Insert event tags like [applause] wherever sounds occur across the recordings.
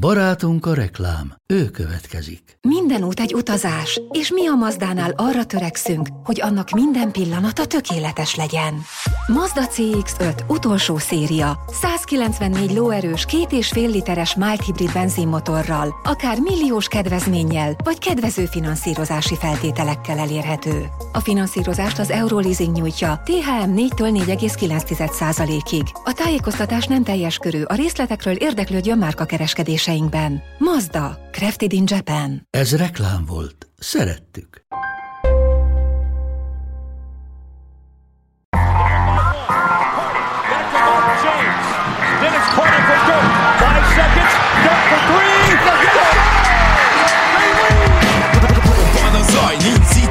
Barátunk a reklám, ő következik. Minden út egy utazás, és mi a Mazdánál arra törekszünk, hogy annak minden pillanata tökéletes legyen. Mazda CX-5 utolsó széria, 194 lóerős, két és fél literes mild hibrid benzinmotorral, akár milliós kedvezménnyel, vagy kedvező finanszírozási feltételekkel elérhető. A finanszírozást az Euroleasing nyújtja, THM 4-től 4,9%-ig. A tájékoztatás nem teljes körű, a részletekről érdeklődjön márka kereskedéseinkben. Mazda, Crafted in Japan. Ez reklám volt. Szerettük. James. Dennis Carter for Dirk.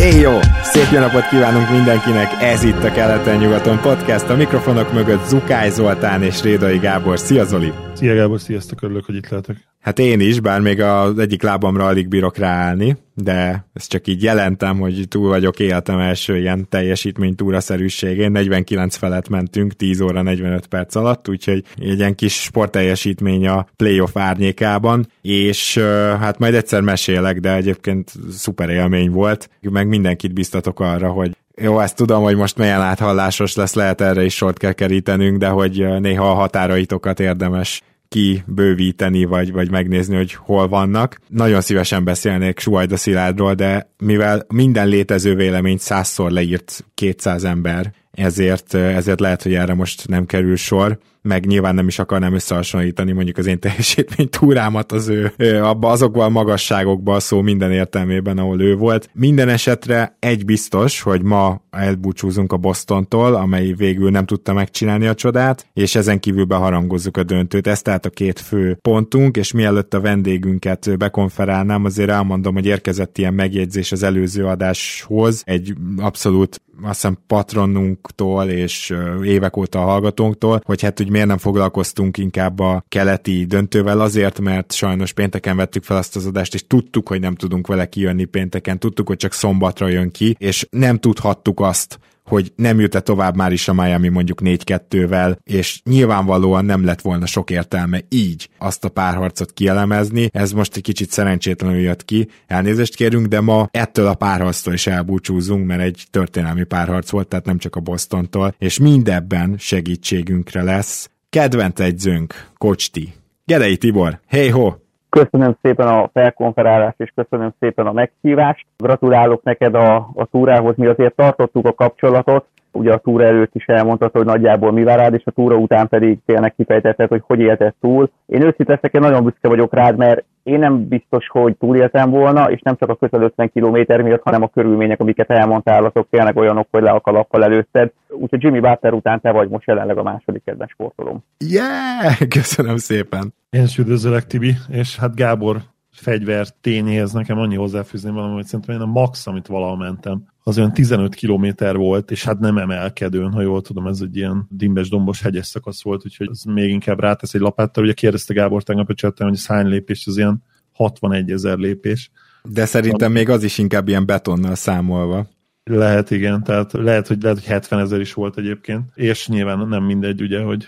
Éj jó! Szép jó napot kívánunk mindenkinek! Ez itt a Keleten-nyugaton podcast. A mikrofonok mögött Zukály Zoltán és Rédai Gábor. Szia Zoli! Szia Gábor, sziasztok, örülök, hogy itt lehetek. Hát én is, bár még az egyik lábamra alig bírok ráállni, de ezt csak így jelentem, hogy túl vagyok életem első ilyen teljesítménytúraszerűségén. 49 felett mentünk 10 óra 45 perc alatt, úgyhogy egy ilyen kis sportteljesítmény a playoff árnyékában, és hát majd egyszer mesélek, de egyébként szuper élmény volt, meg mindenkit biztatok arra, hogy jó, ezt tudom, hogy most milyen áthallásos lesz, lehet erre is sort kell kerítenünk, de hogy néha a határaitokat érdemes kibővíteni, vagy, vagy megnézni, hogy hol vannak. Nagyon szívesen beszélnék Suajda Szilárdról, de mivel minden létező véleményt százszor leírt 200 ember, ezért, ezért lehet, hogy erre most nem kerül sor meg nyilván nem is akarnám összehasonlítani mondjuk az én teljesítmény túrámat az ő, abba azokban a magasságokban a szó minden értelmében, ahol ő volt. Minden esetre egy biztos, hogy ma elbúcsúzunk a Bostontól, amely végül nem tudta megcsinálni a csodát, és ezen kívül beharangozzuk a döntőt. Ez tehát a két fő pontunk, és mielőtt a vendégünket bekonferálnám, azért elmondom, hogy érkezett ilyen megjegyzés az előző adáshoz, egy abszolút azt hiszem patronunktól és évek óta a hallgatónktól, hogy hát, hogy miért nem foglalkoztunk inkább a keleti döntővel, azért, mert sajnos pénteken vettük fel azt az adást, és tudtuk, hogy nem tudunk vele kijönni pénteken, tudtuk, hogy csak szombatra jön ki, és nem tudhattuk azt, hogy nem jut-e tovább már is a Miami mondjuk 4-2-vel, és nyilvánvalóan nem lett volna sok értelme így azt a párharcot kielemezni. Ez most egy kicsit szerencsétlenül jött ki, elnézést kérünk, de ma ettől a párharctól is elbúcsúzunk, mert egy történelmi párharc volt, tehát nem csak a Bostontól, és mindebben segítségünkre lesz. Kedvent egyzőnk, Kocsti. Gedei Tibor, hey ho! Köszönöm szépen a felkonferálást, és köszönöm szépen a meghívást. Gratulálok neked a, a túrához, mi azért tartottuk a kapcsolatot, ugye a túra előtt is elmondtad, hogy nagyjából mi vár és a túra után pedig tényleg kifejtetted, hogy hogy élted túl. Én őszintén én nagyon büszke vagyok rád, mert én nem biztos, hogy túléltem volna, és nem csak a közel 50 km miatt, hanem a körülmények, amiket elmondtál, azok tényleg olyanok, hogy le a kalappal előtted. Úgyhogy Jimmy Butler után te vagy most jelenleg a második kedves sportolom. Yeah! [laughs] Köszönöm szépen! Én is üdvözlök, Tibi, és hát Gábor fegyver tényéhez nekem annyi hozzáfűzni valami, hogy szerintem én a max, amit valahol mentem, az olyan 15 kilométer volt, és hát nem emelkedőn, ha jól tudom, ez egy ilyen dimbes, dombos, hegyes szakasz volt, úgyhogy ez még inkább rátesz egy lapáttal. Ugye kérdezte Gábor tegnap a csetten, hogy ez hány lépés, az ilyen 61 ezer lépés. De szerintem még az is inkább ilyen betonnal számolva. Lehet, igen, tehát lehet, hogy, lehet, hogy 70 ezer is volt egyébként, és nyilván nem mindegy, ugye, hogy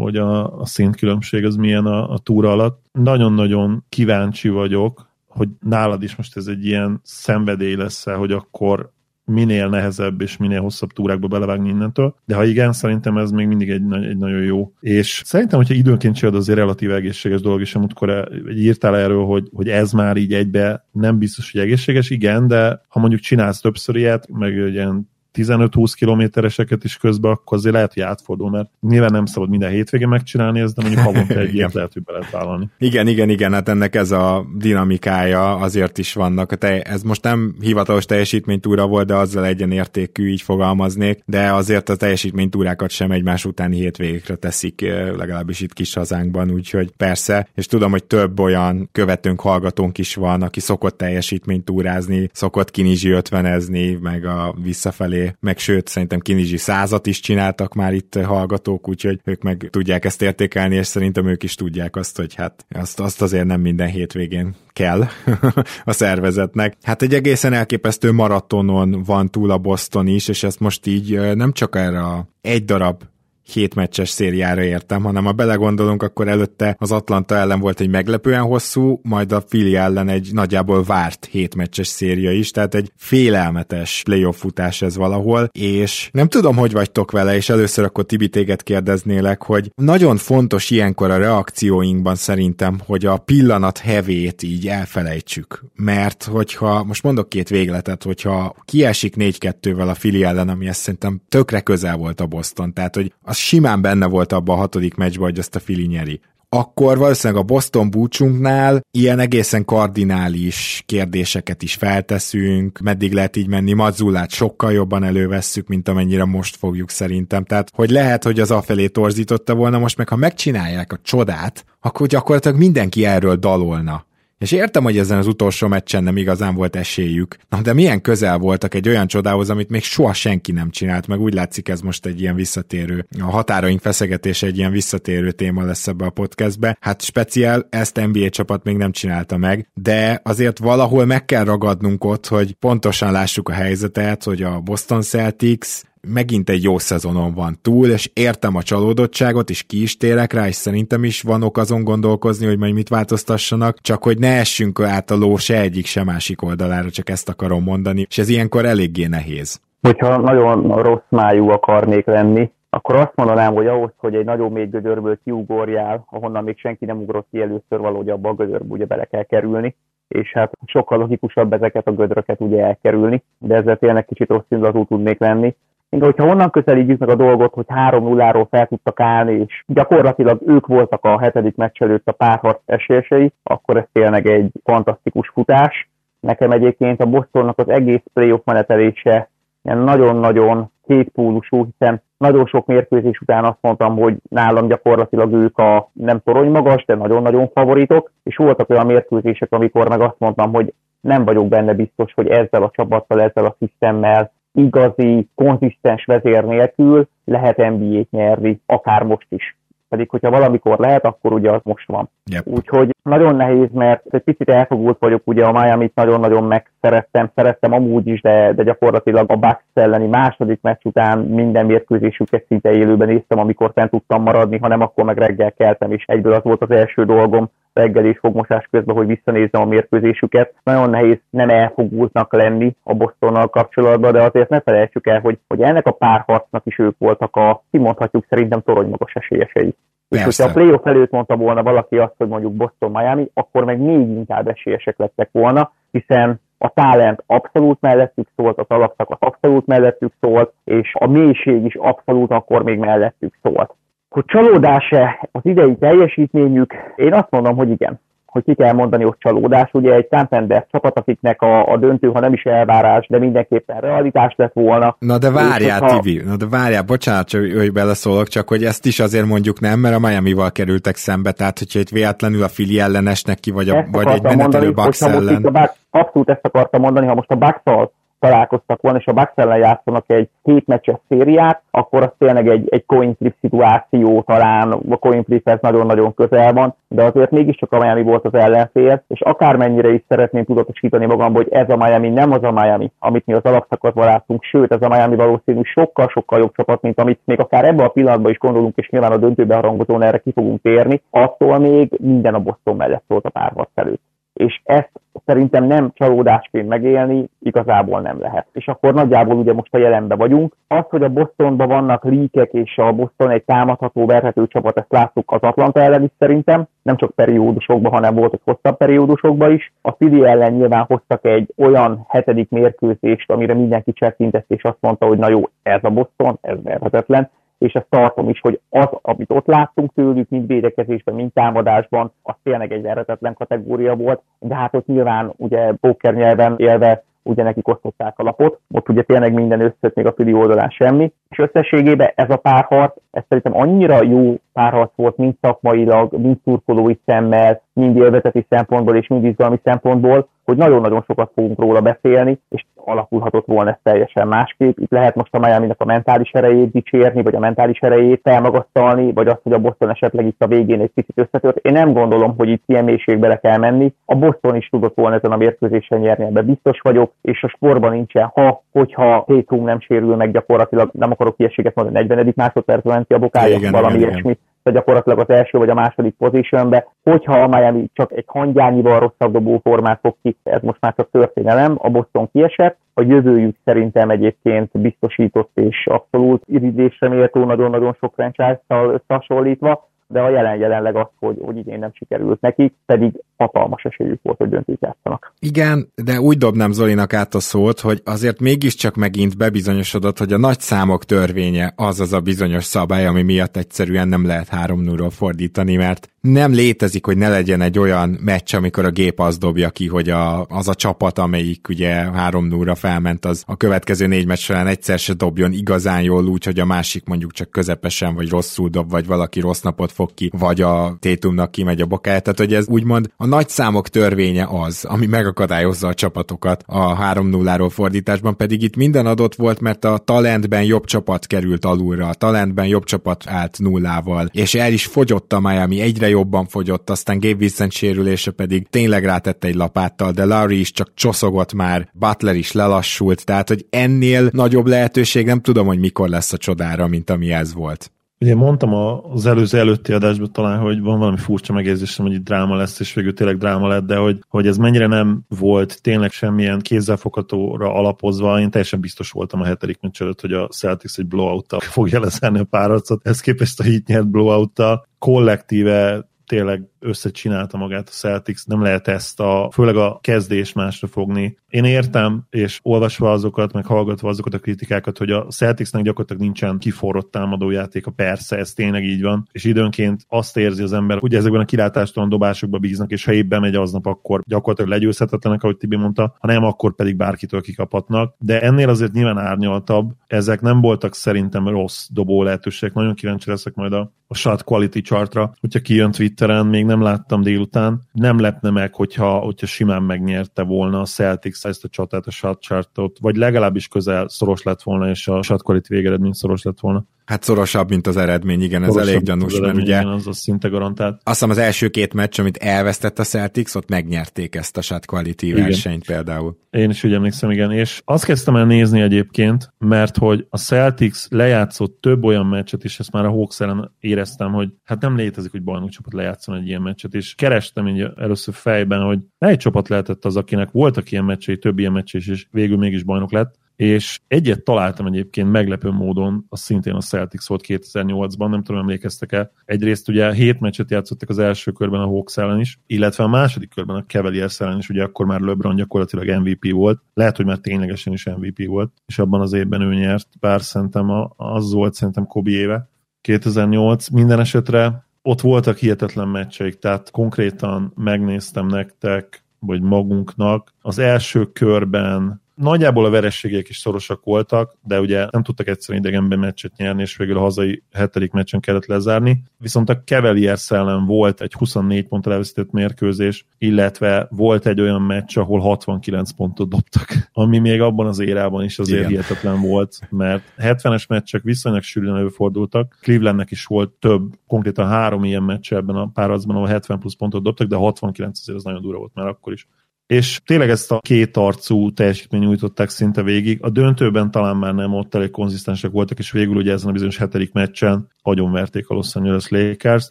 hogy a, a szintkülönbség az milyen a, a túra alatt. Nagyon-nagyon kíváncsi vagyok, hogy nálad is most ez egy ilyen szenvedély lesz hogy akkor minél nehezebb és minél hosszabb túrákba belevágni innentől, de ha igen, szerintem ez még mindig egy, egy nagyon jó. És szerintem, hogyha időnként csinálod, azért relatív egészséges dolog, és amikor írtál erről, hogy, hogy ez már így egybe nem biztos, hogy egészséges, igen, de ha mondjuk csinálsz többször ilyet, meg ilyen 15-20 kilométereseket is közben, akkor azért lehet, hogy átfordul, mert nyilván nem szabad minden hétvégén megcsinálni ezt, de mondjuk [laughs] havonta egy ilyet lehet, hogy be lehet vállalni. Igen, igen, igen, hát ennek ez a dinamikája azért is vannak. Te, ez most nem hivatalos teljesítménytúra volt, de azzal egyenértékű, így fogalmaznék, de azért a teljesítménytúrákat sem egymás utáni hétvégékre teszik, legalábbis itt kis hazánkban, úgyhogy persze, és tudom, hogy több olyan követőnk, hallgatónk is van, aki szokott teljesítménytúrázni, szokott kinizsi ötvenezni, meg a visszafelé felé, meg sőt, szerintem Kinizsi százat is csináltak már itt hallgatók, úgyhogy ők meg tudják ezt értékelni, és szerintem ők is tudják azt, hogy hát azt, azt azért nem minden hétvégén kell [laughs] a szervezetnek. Hát egy egészen elképesztő maratonon van túl a Boston is, és ezt most így nem csak erre a egy darab hétmeccses szériára értem, hanem ha belegondolunk, akkor előtte az Atlanta ellen volt egy meglepően hosszú, majd a Philly ellen egy nagyjából várt hétmeccses széria is, tehát egy félelmetes playoff futás ez valahol, és nem tudom, hogy vagytok vele, és először akkor Tibi téged kérdeznélek, hogy nagyon fontos ilyenkor a reakcióinkban szerintem, hogy a pillanat hevét így elfelejtsük, mert hogyha, most mondok két végletet, hogyha kiesik 4-2-vel a Philly ellen, ami ezt szerintem tökre közel volt a Boston, tehát hogy a az simán benne volt abban a hatodik meccsben, hogy azt a Fili nyeri akkor valószínűleg a Boston búcsunknál ilyen egészen kardinális kérdéseket is felteszünk, meddig lehet így menni, Mazzulát sokkal jobban elővesszük, mint amennyire most fogjuk szerintem. Tehát, hogy lehet, hogy az afelé torzította volna, most meg ha megcsinálják a csodát, akkor gyakorlatilag mindenki erről dalolna. És értem, hogy ezen az utolsó meccsen nem igazán volt esélyük, na de milyen közel voltak egy olyan csodához, amit még soha senki nem csinált, meg úgy látszik ez most egy ilyen visszatérő, a határaink feszegetése egy ilyen visszatérő téma lesz ebbe a podcastbe. Hát speciál ezt NBA csapat még nem csinálta meg, de azért valahol meg kell ragadnunk ott, hogy pontosan lássuk a helyzetet, hogy a Boston Celtics megint egy jó szezonon van túl, és értem a csalódottságot, és ki is térek rá, és szerintem is van ok azon gondolkozni, hogy majd mit változtassanak, csak hogy ne essünk át a ló se egyik, se másik oldalára, csak ezt akarom mondani, és ez ilyenkor eléggé nehéz. Hogyha nagyon rossz májú akarnék lenni, akkor azt mondanám, hogy ahhoz, hogy egy nagyon mély gödörből kiugorjál, ahonnan még senki nem ugrott ki először valahogy abba a gödörbe ugye bele kell kerülni, és hát sokkal logikusabb ezeket a gödröket ugye elkerülni, de ezzel tényleg kicsit rossz indulatú tudnék lenni. Hogyha onnan közelítjük meg a dolgot, hogy 3-0-ról fel tudtak állni, és gyakorlatilag ők voltak a hetedik meccs előtt a párharc esélyesei, akkor ez tényleg egy fantasztikus futás. Nekem egyébként a Bostonnak az egész playoff menetelése ilyen nagyon-nagyon kétpólusú, hiszen nagyon sok mérkőzés után azt mondtam, hogy nálam gyakorlatilag ők a nem torony magas, de nagyon-nagyon favoritok, és voltak olyan mérkőzések, amikor meg azt mondtam, hogy nem vagyok benne biztos, hogy ezzel a csapattal, ezzel a szisztemmel igazi, konzisztens vezér nélkül lehet NBA-t nyerni, akár most is. Pedig, hogyha valamikor lehet, akkor ugye az most van. Yep. Úgyhogy nagyon nehéz, mert egy picit elfogult vagyok, ugye a Miami-t nagyon-nagyon megszerettem, szerettem amúgy is, de, de gyakorlatilag a Bucks elleni második meccs után minden mérkőzésüket szinte élőben néztem, amikor fent tudtam maradni, hanem akkor meg reggel keltem, és egyből az volt az első dolgom, reggel és fogmosás közben, hogy visszanézzem a mérkőzésüket. Nagyon nehéz nem elfogultnak lenni a Bostonnal kapcsolatban, de azért ne felejtsük el, hogy, hogy ennek a párharcnak is ők voltak a, kimondhatjuk szerintem toronymagas esélyesei. És hogyha a playoff előtt mondta volna valaki azt, hogy mondjuk Boston-Miami, akkor meg még inkább esélyesek lettek volna, hiszen a talent abszolút mellettük szólt, az alapszakasz abszolút mellettük szólt, és a mélység is abszolút akkor még mellettük szólt. Hogy csalódás-e az idei teljesítményük? Én azt mondom, hogy igen hogy ki kell mondani, hogy csalódás. Ugye egy Santander csapat, akiknek a, a döntő, ha nem is elvárás, de mindenképpen realitás lett volna. Na de várjál, ha... Tibi, na de várjál, bocsánat, hogy beleszólok, csak hogy ezt is azért mondjuk nem, mert a Miami-val kerültek szembe, tehát hogyha itt véletlenül a fili ellenesnek ki, vagy, a, vagy egy menetelő Bucks ellen. Abszolút ezt akartam mondani, ha most a bucks találkoztak volna, és a Bucks ellen játszanak egy hét meccses szériát, akkor az tényleg egy, egy coin flip szituáció talán, a coin fliphez nagyon-nagyon közel van, de azért mégiscsak a Miami volt az ellenfél, és akármennyire is szeretném tudatosítani magam, hogy ez a Miami nem az a Miami, amit mi az alapszakaszban láttunk, sőt, ez a Miami valószínű sokkal-sokkal jobb csapat, mint amit még akár ebben a pillanatban is gondolunk, és nyilván a döntőbe harangozón erre ki fogunk térni, attól még minden a Boston mellett szólt a párharc előtt és ezt szerintem nem csalódásként megélni igazából nem lehet. És akkor nagyjából ugye most a jelenben vagyunk. Az, hogy a Bostonban vannak líkek, és a Boston egy támadható, verhető csapat, ezt láttuk az Atlanta ellen is szerintem, nem csak periódusokban, hanem volt egy hosszabb periódusokban is. A Philly ellen nyilván hoztak egy olyan hetedik mérkőzést, amire mindenki csettintett, és azt mondta, hogy na jó, ez a Boston, ez verhetetlen és ezt tartom is, hogy az, amit ott láttunk tőlük, mind védekezésben, mind támadásban, az tényleg egy verhetetlen kategória volt, de hát ott nyilván ugye póker nyelven élve ugye nekik osztották a lapot, ott ugye tényleg minden összött, még a fili oldalán semmi. És összességében ez a párharc, ez szerintem annyira jó párharc volt, mind szakmailag, mind szurkolói szemmel, mind élvezeti szempontból és mind izgalmi szempontból, hogy nagyon-nagyon sokat fogunk róla beszélni, és alakulhatott volna ez teljesen másképp. Itt lehet most a miami a mentális erejét dicsérni, vagy a mentális erejét felmagasztalni, vagy azt, hogy a Boston esetleg itt a végén egy picit összetört. Én nem gondolom, hogy itt ilyen mélységbe le kell menni. A Boston is tudott volna ezen a mérkőzésen nyerni, ebben biztos vagyok, és a sportban nincsen, ha, hogyha Tatum nem sérül meg gyakorlatilag, nem akarok ilyeséget mondani, 40. másodpercben menti a bokája, igen, valami igen, ilyesmi. Igen gyakorlatilag az első vagy a második pozíciónbe, hogyha a Miami csak egy hangyányival rosszabb dobó formát fog ki, ez most már csak történelem, a Boston kiesett, a jövőjük szerintem egyébként biztosított és abszolút irigylésre méltó nagyon-nagyon sok franchise-tal összehasonlítva, de a jelen jelenleg az, hogy, hogy idén nem sikerült nekik, pedig hatalmas esélyük volt, hogy döntőt játszanak. Igen, de úgy dobnám Zolinak át a szót, hogy azért mégiscsak megint bebizonyosodott, hogy a nagy számok törvénye az az a bizonyos szabály, ami miatt egyszerűen nem lehet 3 0 fordítani, mert nem létezik, hogy ne legyen egy olyan meccs, amikor a gép az dobja ki, hogy a, az a csapat, amelyik ugye 3 0 felment, az a következő négy meccs során egyszer se dobjon igazán jól úgy, hogy a másik mondjuk csak közepesen vagy rosszul dob, vagy valaki rossz napot fog ki, vagy a Tétumnak kimegy a bokája. Tehát, hogy ez úgymond a nagy számok törvénye az, ami megakadályozza a csapatokat a 3-0-ról fordításban, pedig itt minden adott volt, mert a talentben jobb csapat került alulra, a talentben jobb csapat állt nullával, és el is fogyott a Miami, egyre jobban fogyott, aztán Gabe Vincent sérülése pedig tényleg rátette egy lapáttal, de Larry is csak csoszogott már, Butler is lelassult, tehát hogy ennél nagyobb lehetőség nem tudom, hogy mikor lesz a csodára, mint ami ez volt. Ugye mondtam az előző előtti adásban talán, hogy van valami furcsa megérzésem, hogy itt dráma lesz, és végül tényleg dráma lett, de hogy, hogy ez mennyire nem volt tényleg semmilyen kézzelfoghatóra alapozva, én teljesen biztos voltam a hetedik meccs hogy a Celtics egy blowout-tal fogja lezárni a párharcot. Ez képest a hit nyert blowout kollektíve tényleg összecsinálta magát a Celtics, nem lehet ezt a, főleg a kezdés másra fogni. Én értem, és olvasva azokat, meg hallgatva azokat a kritikákat, hogy a Celticsnek gyakorlatilag nincsen kiforrott támadójátéka, persze, ez tényleg így van, és időnként azt érzi az ember, hogy ezekben a kilátástalan dobásokba bíznak, és ha éppen megy aznap, akkor gyakorlatilag legyőzhetetlenek, ahogy Tibi mondta, ha nem, akkor pedig bárkitől kikaphatnak. De ennél azért nyilván árnyaltabb, ezek nem voltak szerintem rossz dobó lehetőségek. Nagyon kíváncsi leszek majd a, a shot quality chartra, hogyha kijön Twitteren, még nem láttam délután. Nem lepne meg, hogyha, hogyha simán megnyerte volna a Celtics ezt a csatát, a shot chartot, vagy legalábbis közel szoros lett volna, és a shot quality végeredmény szoros lett volna. Hát szorosabb, mint az eredmény, igen, ez elég gyanús, mert ugye igen, az, az szinte garantált. Azt hiszem az első két meccs, amit elvesztett a Celtics, ott megnyerték ezt a shot quality igen. versenyt például. Én is úgy emlékszem, igen, és azt kezdtem el nézni egyébként, mert hogy a Celtics lejátszott több olyan meccset, és ezt már a Hawks ellen éreztem, hogy hát nem létezik, hogy bajnokcsapat lejátszon egy ilyen meccset, és kerestem így először fejben, hogy egy csapat lehetett az, akinek voltak ilyen meccsei, több ilyen meccs és végül mégis bajnok lett, és egyet találtam egyébként meglepő módon, az szintén a Celtics volt 2008-ban, nem tudom, emlékeztek-e. Egyrészt ugye hét meccset játszottak az első körben a Hawks ellen is, illetve a második körben a Cavaliers ellen is, ugye akkor már LeBron gyakorlatilag MVP volt, lehet, hogy már ténylegesen is MVP volt, és abban az évben ő nyert, bár szerintem az volt szerintem Kobe éve, 2008 minden esetre ott voltak hihetetlen meccseik, tehát konkrétan megnéztem nektek, vagy magunknak. Az első körben Nagyjából a verességek is szorosak voltak, de ugye nem tudtak egyszerűen idegenben meccset nyerni, és végül a hazai hetedik meccsen kellett lezárni. Viszont a Cavaliers ellen volt egy 24 pont elveszített mérkőzés, illetve volt egy olyan meccs, ahol 69 pontot dobtak, [laughs] ami még abban az érában is azért Igen. hihetetlen volt, mert 70-es meccsek viszonylag sűrűn előfordultak. Clevelandnek is volt több, konkrétan három ilyen meccs ebben a párazban, ahol 70 plusz pontot dobtak, de 69 azért az nagyon durva volt már akkor is és tényleg ezt a két arcú teljesítmény nyújtották szinte végig. A döntőben talán már nem ott elég konzisztensek voltak, és végül ugye ezen a bizonyos hetedik meccsen verték a Los Angeles Lakers.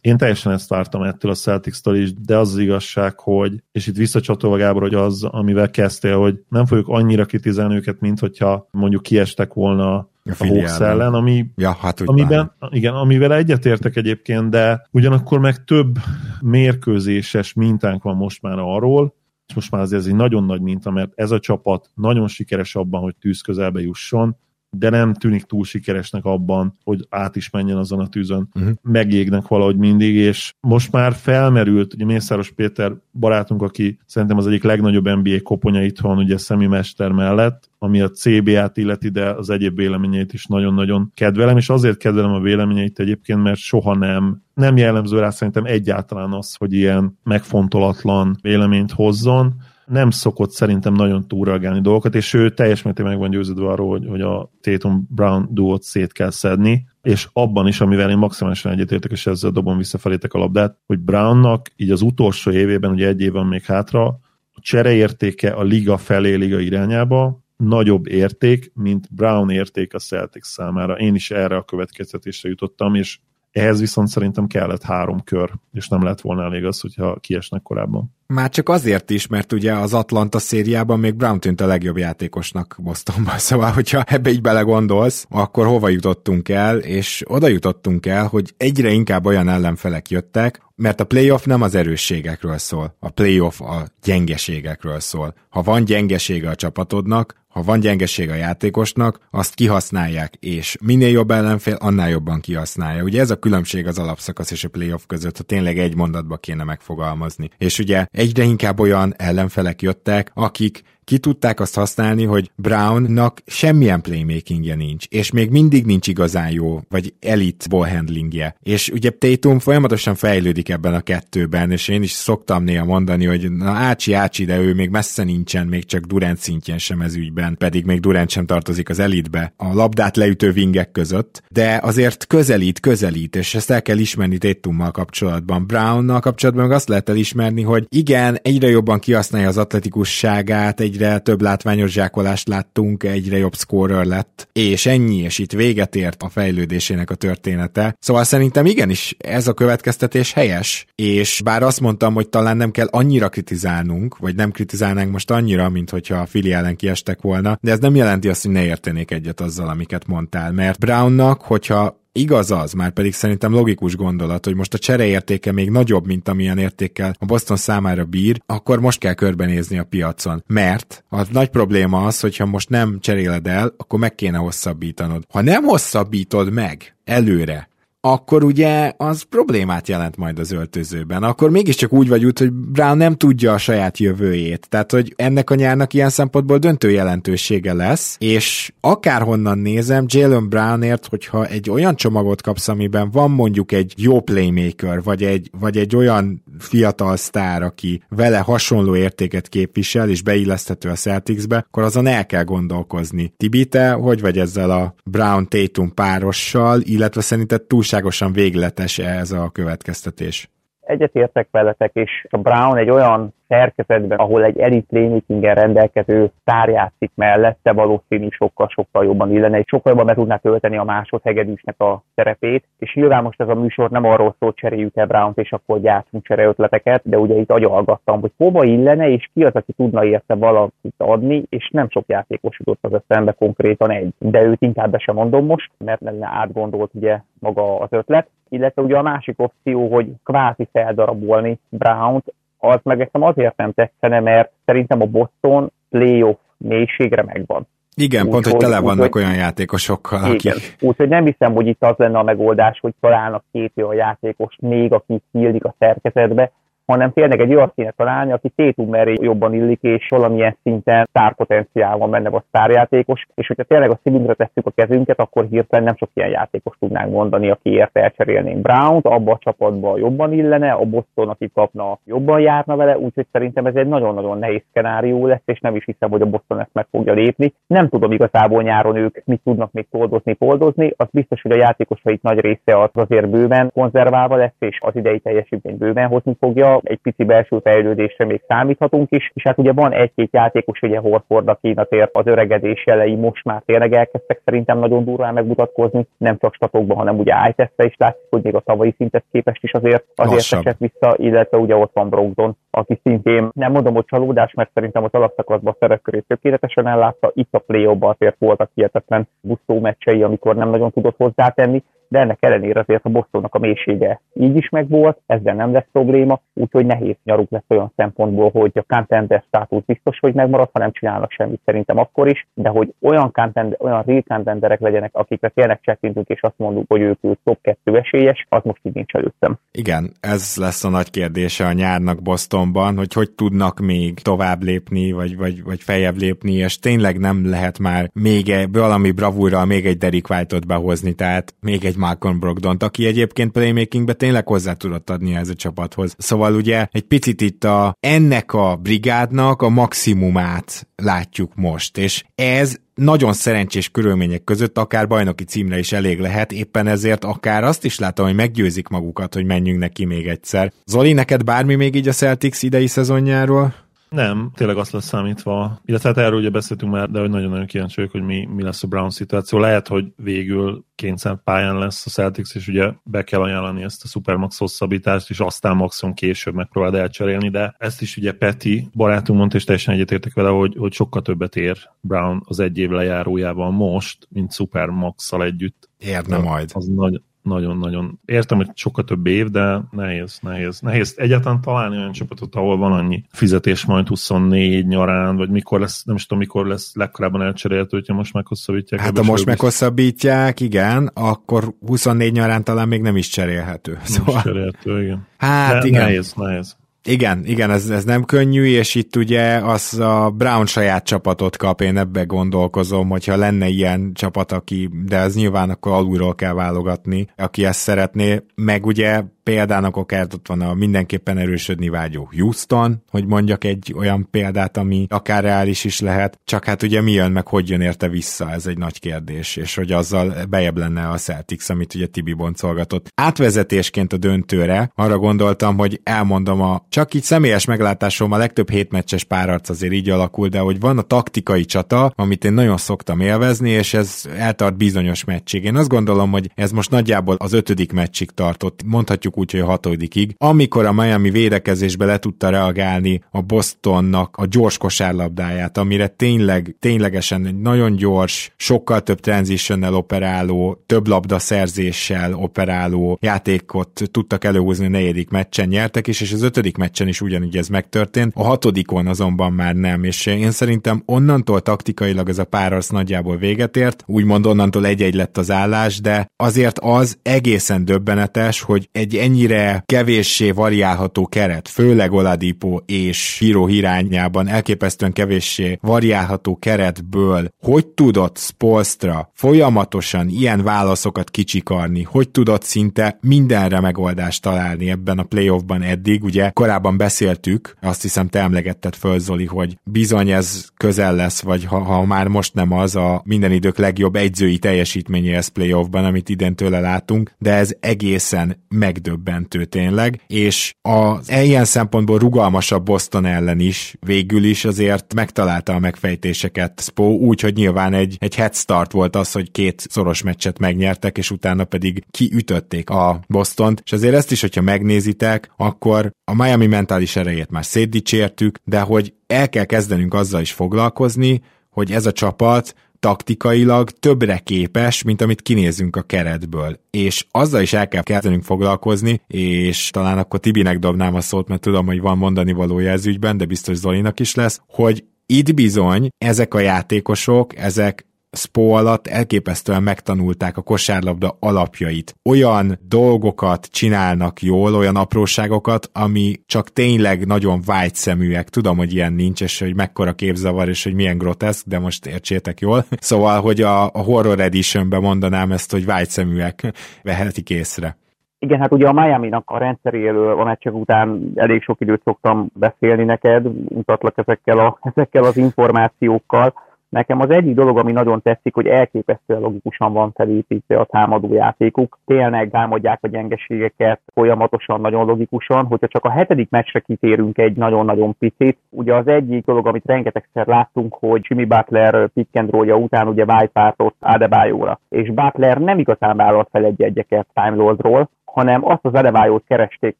Én teljesen ezt vártam ettől a Celtics-től is, de az, az igazság, hogy, és itt visszacsatolva Gábor, hogy az, amivel kezdtél, hogy nem fogjuk annyira kritizálni őket, mint hogyha mondjuk kiestek volna a Hawks ellen, ami, ja, hát amiben, igen, amivel egyetértek egyébként, de ugyanakkor meg több mérkőzéses mintánk van most már arról, és most már azért ez egy nagyon nagy minta, mert ez a csapat nagyon sikeres abban, hogy tűz közelbe jusson, de nem tűnik túl sikeresnek abban, hogy át is menjen azon a tűzön. Uh-huh. Megégnek valahogy mindig, és most már felmerült, ugye Mészáros Péter barátunk, aki szerintem az egyik legnagyobb NBA koponya itthon, ugye szemimester mellett, ami a CBA-t illeti, de az egyéb véleményeit is nagyon-nagyon kedvelem, és azért kedvelem a véleményeit egyébként, mert soha nem, nem jellemző rá szerintem egyáltalán az, hogy ilyen megfontolatlan véleményt hozzon, nem szokott szerintem nagyon túlreagálni dolgokat, és ő teljes mértékben meg van győződve arról, hogy, hogy a Tatum-Brown duót szét kell szedni, és abban is, amivel én maximálisan egyetértek, és ezzel dobom visszafelétek a labdát, hogy Brownnak így az utolsó évében, ugye egy év van még hátra, a csereértéke a liga felé, liga irányába nagyobb érték, mint Brown érték a Celtics számára. Én is erre a következtetésre jutottam, és ehhez viszont szerintem kellett három kör, és nem lett volna elég az, hogyha kiesnek korábban. Már csak azért is, mert ugye az Atlanta szériában még Brown tűnt a legjobb játékosnak Bostonban, [laughs] szóval hogyha ebbe így belegondolsz, akkor hova jutottunk el, és oda jutottunk el, hogy egyre inkább olyan ellenfelek jöttek, mert a playoff nem az erősségekről szól, a playoff a gyengeségekről szól. Ha van gyengesége a csapatodnak, ha van gyengeség a játékosnak, azt kihasználják, és minél jobb ellenfél, annál jobban kihasználja. Ugye ez a különbség az alapszakasz és a playoff között, ha tényleg egy mondatba kéne megfogalmazni. És ugye egyre inkább olyan ellenfelek jöttek, akik ki tudták azt használni, hogy Brownnak semmilyen playmakingje nincs, és még mindig nincs igazán jó, vagy elit ballhandlingje. És ugye Tatum folyamatosan fejlődik ebben a kettőben, és én is szoktam néha mondani, hogy na ácsi, ácsi, de ő még messze nincsen, még csak Durant szintjén sem ez ügyben, pedig még Durant sem tartozik az elitbe, a labdát leütő vingek között, de azért közelít, közelít, és ezt el kell ismerni Tatummal kapcsolatban. Brownnal kapcsolatban meg azt lehet elismerni, hogy igen, egyre jobban kihasználja az atletikusságát, egyre egyre több látványos zsákolást láttunk, egyre jobb scorer lett, és ennyi, és itt véget ért a fejlődésének a története. Szóval szerintem igenis ez a következtetés helyes, és bár azt mondtam, hogy talán nem kell annyira kritizálnunk, vagy nem kritizálnánk most annyira, mint hogyha a fili ellen kiestek volna, de ez nem jelenti azt, hogy ne értenék egyet azzal, amiket mondtál, mert Brownnak, hogyha Igaz az, már pedig szerintem logikus gondolat, hogy most a csereértéke még nagyobb, mint amilyen értékkel a Boston számára bír, akkor most kell körbenézni a piacon. Mert a nagy probléma az, hogyha most nem cseréled el, akkor meg kéne hosszabbítanod. Ha nem hosszabbítod meg előre, akkor ugye az problémát jelent majd az öltözőben. Akkor mégiscsak úgy vagy úgy, hogy Brown nem tudja a saját jövőjét. Tehát, hogy ennek a nyárnak ilyen szempontból döntő jelentősége lesz, és akárhonnan nézem, Jalen Brownért, hogyha egy olyan csomagot kapsz, amiben van mondjuk egy jó playmaker, vagy egy, vagy egy olyan fiatal sztár, aki vele hasonló értéket képvisel, és beilleszthető a Celticsbe, akkor azon el kell gondolkozni. Tibi, te hogy vagy ezzel a Brown-Tatum párossal, illetve szerinted túl túlságosan végletes ez a következtetés? Egyetértek veletek, és a Brown egy olyan szerkezetben, ahol egy elit playmakingen rendelkező sztár játszik mellette, valószínű sokkal-sokkal jobban illene, és sokkal jobban be tudná tölteni a másodhegedűsnek a szerepét. És nyilván most ez a műsor nem arról szól, cseréljük el Brown-t, és akkor gyártsunk ötleteket, de ugye itt agyalgattam, hogy hova illene, és ki az, aki tudna érte valamit adni, és nem sok játékos jutott az eszembe konkrétan egy. De őt inkább be sem mondom most, mert lenne átgondolt ugye maga az ötlet. Illetve ugye a másik opció, hogy kvázi feldarabolni Brown-t, az meg nekem azért nem tetszene, mert szerintem a Boston playoff mélységre megvan. Igen, úgy, pont, hogy tele vannak úgy, olyan játékosokkal, akik... Úgyhogy nem hiszem, hogy itt az lenne a megoldás, hogy találnak két olyan játékos még, aki illik a szerkezetbe, hanem tényleg egy olyan színet találni, aki Tétum meré jobban illik, és valamilyen szinten sztárpotenciál van benne a sztárjátékos, és hogyha tényleg a szilindra tesszük a kezünket, akkor hirtelen nem sok ilyen játékos tudnánk mondani, aki érte elcserélnénk Brown-t, abba a csapatba jobban illene, a Boston, aki kapna, jobban járna vele, úgyhogy szerintem ez egy nagyon-nagyon nehéz szenárió lesz, és nem is hiszem, hogy a Boston ezt meg fogja lépni. Nem tudom igazából nyáron ők mit tudnak még toldozni, poldozni, az biztos, hogy a játékosait nagy része az azért bőven konzerválva lesz, és az idei teljesítmény bőven hozni fogja, egy pici belső fejlődésre még számíthatunk is, és hát ugye van egy-két játékos, ugye Horford, aki azért az öregedés jelei most már tényleg elkezdtek szerintem nagyon durván megmutatkozni, nem csak statokban, hanem ugye ájteszte is látszik, hogy még a tavalyi szintet képest is azért, azért esett vissza, illetve ugye ott van Brogdon, aki szintén nem mondom, hogy csalódás, mert szerintem az alapszakaszban a szerepkörét tökéletesen ellátta, itt a play azért voltak hihetetlen buszó meccsei, amikor nem nagyon tudott hozzátenni, de ennek ellenére azért a Bostonnak a mélysége így is megvolt, ezzel nem lesz probléma, úgyhogy nehéz nyaruk lesz olyan szempontból, hogy a contender státusz biztos, hogy megmarad, ha nem csinálnak semmit szerintem akkor is, de hogy olyan, contender, olyan real contenderek legyenek, akikre tényleg csettintünk, és azt mondjuk, hogy ők, ők top 2 esélyes, az most így nincs előttem. Igen, ez lesz a nagy kérdése a nyárnak Bostonban, hogy hogy tudnak még tovább lépni, vagy, vagy, vagy feljebb lépni, és tényleg nem lehet már még egy, valami bravúrral még egy Derek behozni, tehát még egy Malcolm brogdon aki egyébként playmakingbe tényleg hozzá tudott adni ez a csapathoz. Szóval ugye egy picit itt a, ennek a brigádnak a maximumát látjuk most, és ez nagyon szerencsés körülmények között akár bajnoki címre is elég lehet, éppen ezért akár azt is látom, hogy meggyőzik magukat, hogy menjünk neki még egyszer. Zoli, neked bármi még így a Celtics idei szezonjáról? Nem, tényleg azt lesz számítva, illetve hát erről ugye beszéltünk már, de hogy nagyon-nagyon kíváncsi vagyok, hogy mi, mi lesz a Brown szituáció. Lehet, hogy végül kényszer pályán lesz a Celtics, és ugye be kell ajánlani ezt a Supermax hosszabbítást, és aztán maximum később megpróbáld elcserélni, de ezt is ugye Peti barátunk mondta, és teljesen egyetértek vele, hogy, hogy sokkal többet ér Brown az egy év lejárójában most, mint Supermax-szal együtt. Érne majd. Az nagy, nagyon-nagyon értem, hogy sokkal több év, de nehéz, nehéz. Nehéz egyáltalán találni olyan csapatot, ahol van annyi fizetés majd 24 nyarán, vagy mikor lesz, nem is tudom, mikor lesz legkorábban elcserélhető, hogyha most meghosszabbítják. Hát ha most meghosszabbítják, igen, akkor 24 nyarán talán még nem is cserélhető. Nem szóval... is cserélhető, igen. Hát de igen. Nehéz, nehéz. Igen, igen, ez, ez nem könnyű, és itt ugye az a Brown saját csapatot kap, én ebbe gondolkozom, hogyha lenne ilyen csapat, aki, de ez nyilván akkor alulról kell válogatni, aki ezt szeretné, meg ugye példának akár ott van a mindenképpen erősödni vágyó Houston, hogy mondjak egy olyan példát, ami akár reális is lehet, csak hát ugye mi jön, meg hogy jön érte vissza, ez egy nagy kérdés, és hogy azzal bejebb lenne a Celtics, amit ugye Tibi boncolgatott. Átvezetésként a döntőre arra gondoltam, hogy elmondom a csak így személyes meglátásom a legtöbb hétmeccses párarc azért így alakul, de hogy van a taktikai csata, amit én nagyon szoktam élvezni, és ez eltart bizonyos meccsig. Én azt gondolom, hogy ez most nagyjából az ötödik meccsig tartott. Mondhatjuk mondjuk úgy, hogy a hatodikig, amikor a Miami védekezésbe le tudta reagálni a Bostonnak a gyors kosárlabdáját, amire tényleg, ténylegesen egy nagyon gyors, sokkal több transitionnel operáló, több labda szerzéssel operáló játékot tudtak előhúzni a negyedik meccsen, nyertek is, és az ötödik meccsen is ugyanígy ez megtörtént, a hatodikon azonban már nem, és én szerintem onnantól taktikailag ez a az nagyjából véget ért, úgymond onnantól egy-egy lett az állás, de azért az egészen döbbenetes, hogy egy ennyire kevéssé variálható keret, főleg Oladipo és Hiro irányában elképesztően kevéssé variálható keretből, hogy tudott Spolstra folyamatosan ilyen válaszokat kicsikarni, hogy tudott szinte mindenre megoldást találni ebben a playoffban eddig, ugye korábban beszéltük, azt hiszem te emlegetted föl Zoli, hogy bizony ez közel lesz, vagy ha, ha már most nem az a minden idők legjobb egyzői teljesítményéhez playoffban, amit idén tőle látunk, de ez egészen megdöbbentő megdöbbentő tényleg, és az ilyen szempontból rugalmasabb Boston ellen is végül is azért megtalálta a megfejtéseket Spo, úgyhogy nyilván egy, egy head start volt az, hogy két szoros meccset megnyertek, és utána pedig kiütötték a Bostont, és azért ezt is, hogyha megnézitek, akkor a Miami mentális erejét már szétdicsértük, de hogy el kell kezdenünk azzal is foglalkozni, hogy ez a csapat taktikailag többre képes, mint amit kinézünk a keretből. És azzal is el kell kezdenünk foglalkozni, és talán akkor Tibinek dobnám a szót, mert tudom, hogy van mondani valója ez ügyben, de biztos Zolinak is lesz, hogy itt bizony ezek a játékosok, ezek Spo alatt elképesztően megtanulták a kosárlabda alapjait. Olyan dolgokat csinálnak jól, olyan apróságokat, ami csak tényleg nagyon vágyszeműek. Tudom, hogy ilyen nincs, és hogy mekkora képzavar, és hogy milyen groteszk, de most értsétek jól. [laughs] Szóval, hogy a, a Horror Editionben mondanám ezt, hogy vágyszeműek [laughs] vehetik észre. Igen, hát ugye a Miami-nak a rendszeréről a meccsek után elég sok időt szoktam beszélni neked, mutatlak ezekkel, a, [laughs] ezekkel az információkkal Nekem az egyik dolog, ami nagyon tetszik, hogy elképesztően logikusan van felépítve a támadó játékuk. Tényleg támadják a gyengeségeket folyamatosan, nagyon logikusan. Hogyha csak a hetedik meccsre kitérünk egy nagyon-nagyon picit, ugye az egyik dolog, amit rengetegszer láttunk, hogy Jimmy Butler pick and után ugye White Adebayo-ra. És Butler nem igazán vállalt fel egy egyeket Time Lordról, hanem azt az Adebayot keresték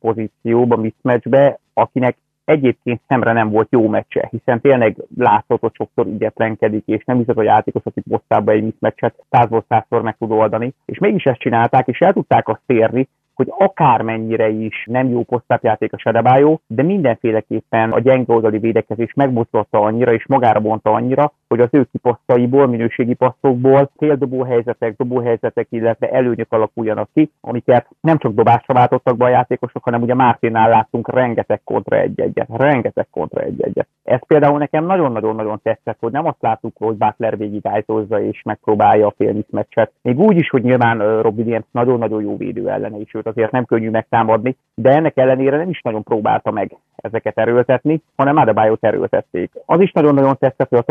pozícióba, mismatchbe, akinek egyébként szemre nem volt jó meccse, hiszen tényleg látszott, hogy sokszor ügyetlenkedik, és nem hiszem, hogy játékos, aki posztába egy meccset százból százszor meg tud oldani, és mégis ezt csinálták, és el tudták azt érni, hogy akármennyire is nem jó posztátjáték a Sedebájó, de mindenféleképpen a gyenge oldali védekezés megmozgatta annyira, és magára bonta annyira, hogy az ő kipasszaiból, minőségi passzokból féldobó helyzetek, dobó helyzetek, illetve előnyök alakuljanak ki, amiket nem csak dobásra váltottak be a játékosok, hanem ugye Mártinnál láttunk rengeteg kontra egy-egyet, rengeteg kontra egy-egyet. Ez például nekem nagyon-nagyon-nagyon tetszett, hogy nem azt láttuk, hogy Butler végig és megpróbálja a félmiszmeccset. Még úgy is, hogy nyilván Robbie Williams nagyon-nagyon jó védő ellene is, őt azért nem könnyű megtámadni, de ennek ellenére nem is nagyon próbálta meg ezeket erőltetni, hanem Adebayot erőltették. Az is nagyon-nagyon tetszett, hogy a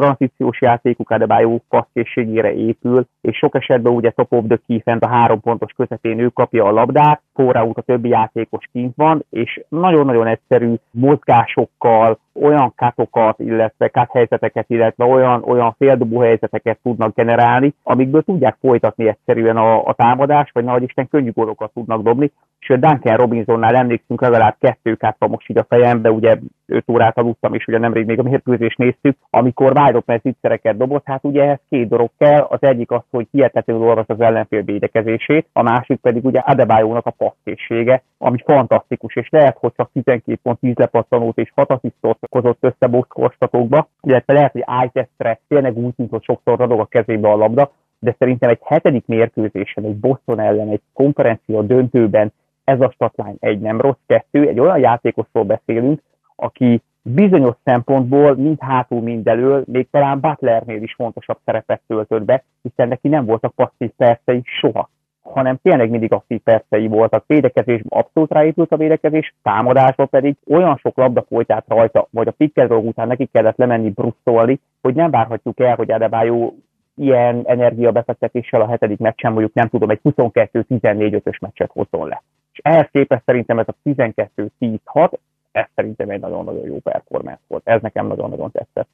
tranzíciós játékuk Adebayo passzkészségére épül, és sok esetben ugye top of the key fent a három pontos közepén ő kapja a labdát, út a többi játékos kint van, és nagyon-nagyon egyszerű mozgásokkal, olyan katokat, illetve kat helyzeteket, illetve olyan, olyan féldobó helyzeteket tudnak generálni, amikből tudják folytatni egyszerűen a, a támadást, vagy nagy Isten könnyű gólokat tudnak dobni. Sőt, Duncan Robinsonnál emlékszünk legalább kettő van most így a fejembe, ugye 5 órát aludtam, és ugye nemrég még a mérkőzést néztük, amikor wide open zicsereket dobott, hát ugye ehhez két dolog kell, az egyik az, hogy hihetetlenül olvas az ellenfél védekezését, a másik pedig ugye Adebayo-nak a passzkészsége, ami fantasztikus, és lehet, hogy csak 12 pont 10 lepattanót és 6 asszisztot hozott össze boxkorstatokba, illetve lehet, hogy ájtesztre tényleg úgy tűnt, hogy sokszor radog a kezébe a labda, de szerintem egy hetedik mérkőzésen, egy Boston ellen, egy konferencia döntőben ez a statlány egy nem rossz, kettő, egy olyan játékosról beszélünk, aki bizonyos szempontból mind hátul, mind elől, még talán Butlernél is fontosabb szerepet töltött be, hiszen neki nem voltak passzív percei soha hanem tényleg mindig aktív percei voltak. Védekezésben abszolút ráépült a védekezés, támadásban pedig olyan sok labda folytát rajta, vagy a picked után neki kellett lemenni brusztolni, hogy nem várhatjuk el, hogy Adebayo ilyen energiabefektetéssel a hetedik meccsen mondjuk nem tudom, egy 22-14-5-ös meccset hozzon le. És ehhez képest szerintem ez a 12-10-6, ez szerintem egy nagyon-nagyon jó performance volt. Ez nekem nagyon-nagyon tetszett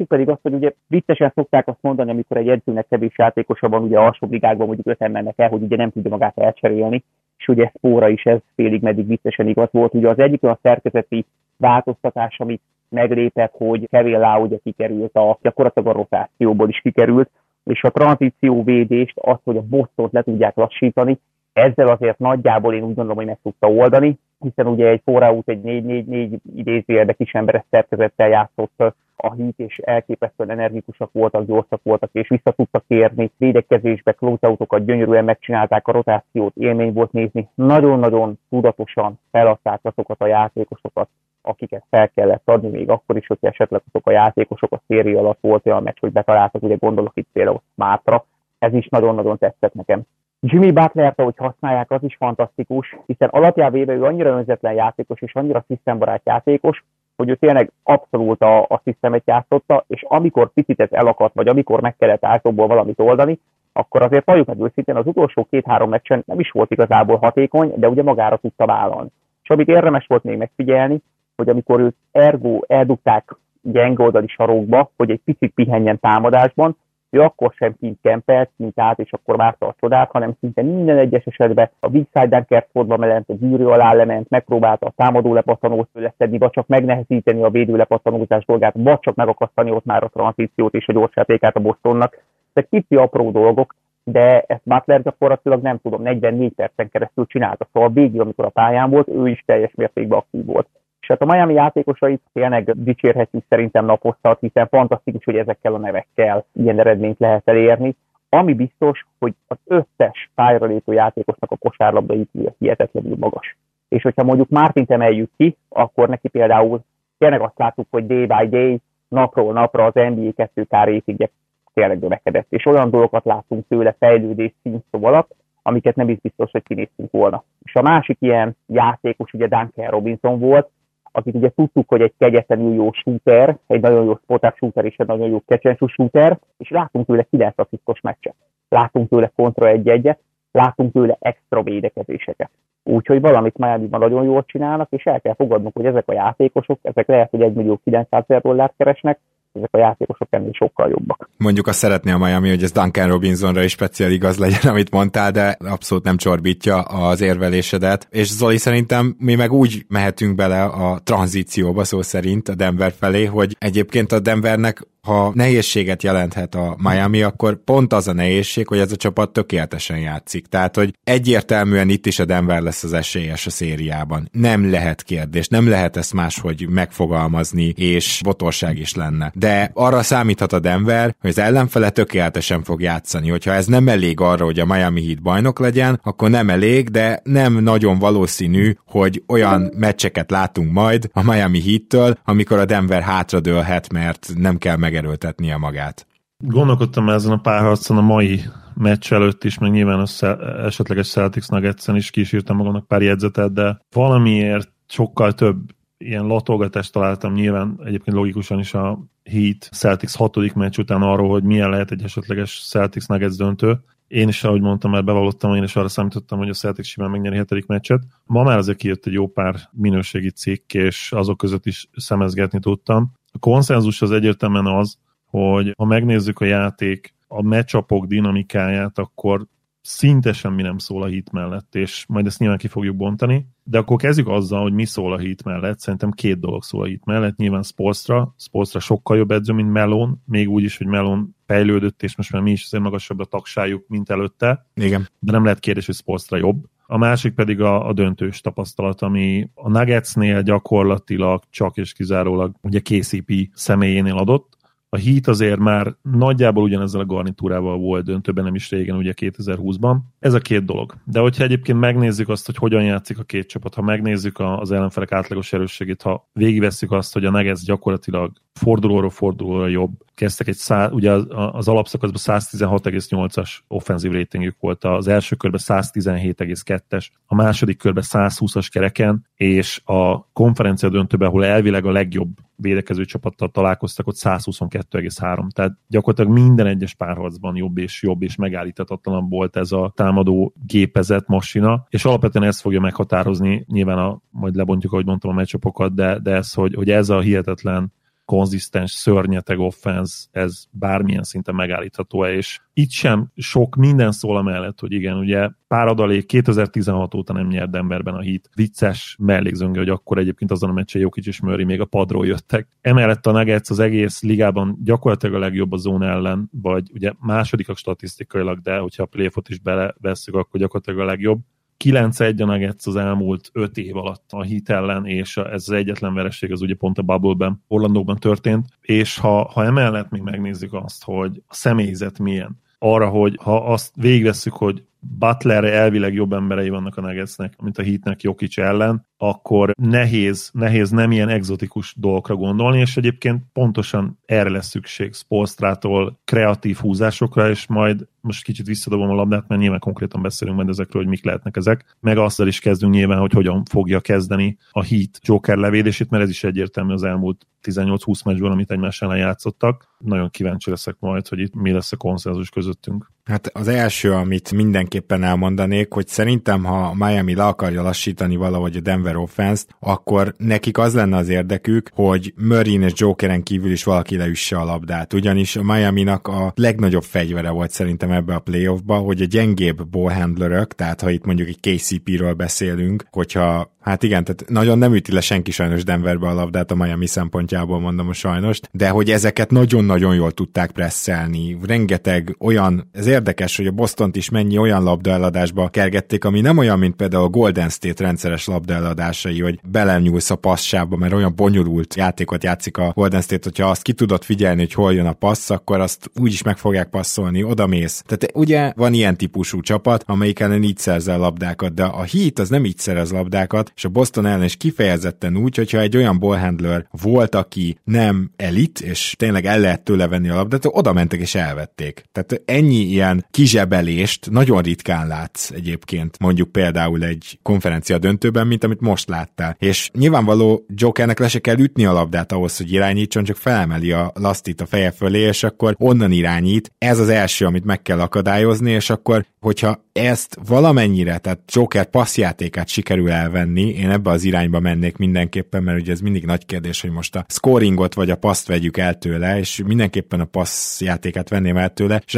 másik pedig az, hogy ugye viccesen szokták azt mondani, amikor egy edzőnek kevés játékosa van, ugye alsó ligákban mondjuk öten mennek el, hogy ugye nem tudja magát elcserélni, és ugye Spóra is ez félig meddig viccesen igaz volt. Ugye az egyik a szerkezeti változtatás, amit meglépett, hogy Kevin Lau ugye kikerült, a, gyakorlatilag a rotációból is kikerült, és a tranzíció védést, azt, hogy a bosszot le tudják lassítani, ezzel azért nagyjából én úgy gondolom, hogy meg tudta oldani, hiszen ugye egy forráút egy 4-4-4 idézőjelbe kis emberes szerkezettel játszott a hit, és elképesztően energikusak voltak, gyorsak voltak, és vissza tudtak kérni. Védekezésbe closeoutokat gyönyörűen megcsinálták, a rotációt élmény volt nézni. Nagyon-nagyon tudatosan feladták azokat a játékosokat, akiket fel kellett adni, még akkor is, hogy esetleg azok a játékosok a széri alatt volt olyan meccs, hogy betaláltak, ugye gondolok itt például Mátra. Ez is nagyon-nagyon tetszett nekem. Jimmy butler hogy használják, az is fantasztikus, hiszen alapjávéve ő annyira önzetlen játékos és annyira szisztembarát játékos, hogy ő tényleg abszolút a, a szisztemet játszotta, és amikor picit ez elakadt, vagy amikor meg kellett általból valamit oldani, akkor azért valljuk meg őszintén, az utolsó két-három meccsen nem is volt igazából hatékony, de ugye magára tudta vállalni. És amit érdemes volt még megfigyelni, hogy amikor őt ergo eldugták gyenge oldali sarokba, hogy egy picit pihenjen támadásban, ő akkor sem kint kempelt, kint állt, és akkor várta a csodát, hanem szinte minden egyes esetben a weak side fordba ment, a gyűrű alá lement, megpróbálta a támadó lepattanót leszedni, vagy csak megnehezíteni a védő lepattanózás dolgát, vagy csak megakasztani ott már a tranzíciót és a gyorsjátékát a Bostonnak. Ezek kicsi apró dolgok, de ezt Butler gyakorlatilag nem tudom, 44 percen keresztül csinálta, szóval végig, amikor a pályán volt, ő is teljes mértékben aktív volt. És hát a Miami játékosait tényleg dicsérhetjük szerintem naposztat, hiszen fantasztikus, hogy ezekkel a nevekkel ilyen eredményt lehet elérni. Ami biztos, hogy az összes pályára lépő játékosnak a kosárlabda ítélje hihetetlenül magas. És hogyha mondjuk Mártint emeljük ki, akkor neki például tényleg azt láttuk, hogy day by day, napról napra az NBA 2K rétigje tényleg növekedett. És olyan dolgokat láttunk tőle fejlődés színszó alatt, amiket nem is biztos, hogy kinéztünk volna. És a másik ilyen játékos ugye Duncan Robinson volt, akit ugye tudtuk, hogy egy kegyetlenül jó shooter, egy nagyon jó spotás shooter és egy nagyon jó kecsensú shooter, és látunk tőle 9 asszisztos meccset. Látunk tőle kontra egy-egyet, látunk tőle extra védekezéseket. Úgyhogy valamit miami nagyon jól csinálnak, és el kell fogadnunk, hogy ezek a játékosok, ezek lehet, hogy 1 millió 900 ezer dollárt keresnek, ezek a játékosok ennél sokkal jobbak. Mondjuk azt szeretné a Miami, hogy ez Duncan Robinsonra is speciál igaz legyen, [laughs] amit mondtál, de abszolút nem csorbítja az érvelésedet. És Zoli szerintem mi meg úgy mehetünk bele a tranzícióba szó szerint a Denver felé, hogy egyébként a Denvernek ha nehézséget jelenthet a Miami, akkor pont az a nehézség, hogy ez a csapat tökéletesen játszik. Tehát, hogy egyértelműen itt is a Denver lesz az esélyes a szériában. Nem lehet kérdés, nem lehet ezt máshogy megfogalmazni, és botorság is lenne. De arra számíthat a Denver, hogy az ellenfele tökéletesen fog játszani. Hogyha ez nem elég arra, hogy a Miami Heat bajnok legyen, akkor nem elég, de nem nagyon valószínű, hogy olyan meccseket látunk majd a Miami Heat-től, amikor a Denver hátradőlhet, mert nem kell meg megerőltetnie magát. Gondolkodtam ezen a párharcon a mai meccs előtt is, meg nyilván a esetleges Celtics nuggets is kísírtam magamnak pár jegyzetet, de valamiért sokkal több ilyen latolgatást találtam nyilván egyébként logikusan is a Heat Celtics hatodik meccs után arról, hogy milyen lehet egy esetleges Celtics Nuggets döntő. Én is, ahogy mondtam, mert bevallottam, én is arra számítottam, hogy a Celtics simán megnyeri hetedik meccset. Ma már azért kijött egy jó pár minőségi cikk, és azok között is szemezgetni tudtam. A konszenzus az egyértelműen az, hogy ha megnézzük a játék, a meccsapok dinamikáját, akkor szinte semmi nem szól a hit mellett, és majd ezt nyilván ki fogjuk bontani, de akkor kezdjük azzal, hogy mi szól a hit mellett. Szerintem két dolog szól a hit mellett. Nyilván Spolstra, Spolstra sokkal jobb edző, mint Melon, még úgy is, hogy Melon fejlődött, és most már mi is azért magasabb a tagsájuk, mint előtte. Igen. De nem lehet kérdés, hogy Spolstra jobb. A másik pedig a, a döntős tapasztalat, ami a Nuggetsnél gyakorlatilag csak és kizárólag ugye KCP személyénél adott, a Heat azért már nagyjából ugyanezzel a garnitúrával volt döntőben, nem is régen, ugye 2020-ban. Ez a két dolog. De hogyha egyébként megnézzük azt, hogy hogyan játszik a két csapat, ha megnézzük az ellenfelek átlagos erősségét, ha végigvesszük azt, hogy a Nuggets gyakorlatilag fordulóról fordulóra jobb, kezdtek egy szá, ugye az, az alapszakaszban 116,8-as offenzív ratingük volt, az első körben 117,2-es, a második körben 120-as kereken, és a konferencia döntőben, ahol elvileg a legjobb védekező csapattal találkoztak, ott 122,3. Tehát gyakorlatilag minden egyes párharcban jobb és jobb és megállíthatatlan volt ez a támadó gépezet, masina, és alapvetően ez fogja meghatározni, nyilván a, majd lebontjuk, ahogy mondtam a meccsapokat, de, de ez, hogy, hogy ez a hihetetlen konzisztens, szörnyeteg offense, ez bármilyen szinten megállítható-e, és itt sem sok minden szól amellett, hogy igen, ugye pár adalék 2016 óta nem nyert Denverben a hit. Vicces mellékzönge, hogy akkor egyébként azon a meccsen Jokic és Murray még a padról jöttek. Emellett a Nuggets az egész ligában gyakorlatilag a legjobb a zóna ellen, vagy ugye másodikak statisztikailag, de hogyha a playoffot is belevesszük, akkor gyakorlatilag a legjobb. 9-1 a Nuggets az elmúlt 5 év alatt a hit ellen, és ez az egyetlen vereség az ugye pont a Bubble-ben, Orlandóban történt, és ha, ha emellett még megnézzük azt, hogy a személyzet milyen, arra, hogy ha azt végigvesszük, hogy Butler elvileg jobb emberei vannak a Nuggetsnek, mint a Heatnek Jokic ellen, akkor nehéz, nehéz nem ilyen egzotikus dolgokra gondolni, és egyébként pontosan erre lesz szükség Spolstrától kreatív húzásokra, és majd most kicsit visszadobom a labdát, mert nyilván konkrétan beszélünk majd ezekről, hogy mik lehetnek ezek, meg azzal is kezdünk nyilván, hogy hogyan fogja kezdeni a Heat Joker levédését, mert ez is egyértelmű az elmúlt 18-20 meccsből, amit egymás ellen játszottak. Nagyon kíváncsi leszek majd, hogy itt mi lesz a konszenzus közöttünk. Hát az első, amit mindenképpen elmondanék, hogy szerintem, ha Miami le akarja lassítani valahogy a Denver offense akkor nekik az lenne az érdekük, hogy Murray és Jokeren kívül is valaki leüsse a labdát. Ugyanis a Miami-nak a legnagyobb fegyvere volt szerintem ebbe a playoffba, hogy a gyengébb ballhandlerök, tehát ha itt mondjuk egy KCP-ről beszélünk, hogyha Hát igen, tehát nagyon nem üti le senki sajnos Denverbe a labdát a Miami szempontjából mondom a sajnos, de hogy ezeket nagyon-nagyon jól tudták presszelni. Rengeteg olyan, ez érdekes, hogy a Bostont is mennyi olyan labdaeladásba kergették, ami nem olyan, mint például a Golden State rendszeres labdaeladásai, hogy belenyúlsz a passzába, mert olyan bonyolult játékot játszik a Golden State, hogyha azt ki tudod figyelni, hogy hol jön a passz, akkor azt úgy is meg fogják passzolni, odamész. Tehát ugye van ilyen típusú csapat, amelyik ellen így szerzel labdákat, de a Heat az nem így szerez labdákat, és a Boston ellen is kifejezetten úgy, hogyha egy olyan ballhandler volt, aki nem elit, és tényleg el lehet tőle venni a labdát, oda mentek és elvették. Tehát ennyi ilyen kizsebelést nagyon ritkán látsz egyébként, mondjuk például egy konferencia döntőben, mint amit most láttál. És nyilvánvaló Jokernek le se kell ütni a labdát ahhoz, hogy irányítson, csak felemeli a lasztit a feje fölé, és akkor onnan irányít. Ez az első, amit meg kell akadályozni, és akkor hogyha ezt valamennyire, tehát Joker passzjátékát sikerül elvenni, én ebbe az irányba mennék mindenképpen, mert ugye ez mindig nagy kérdés, hogy most a scoringot vagy a paszt vegyük el tőle, és mindenképpen a passzjátékát venném el tőle, és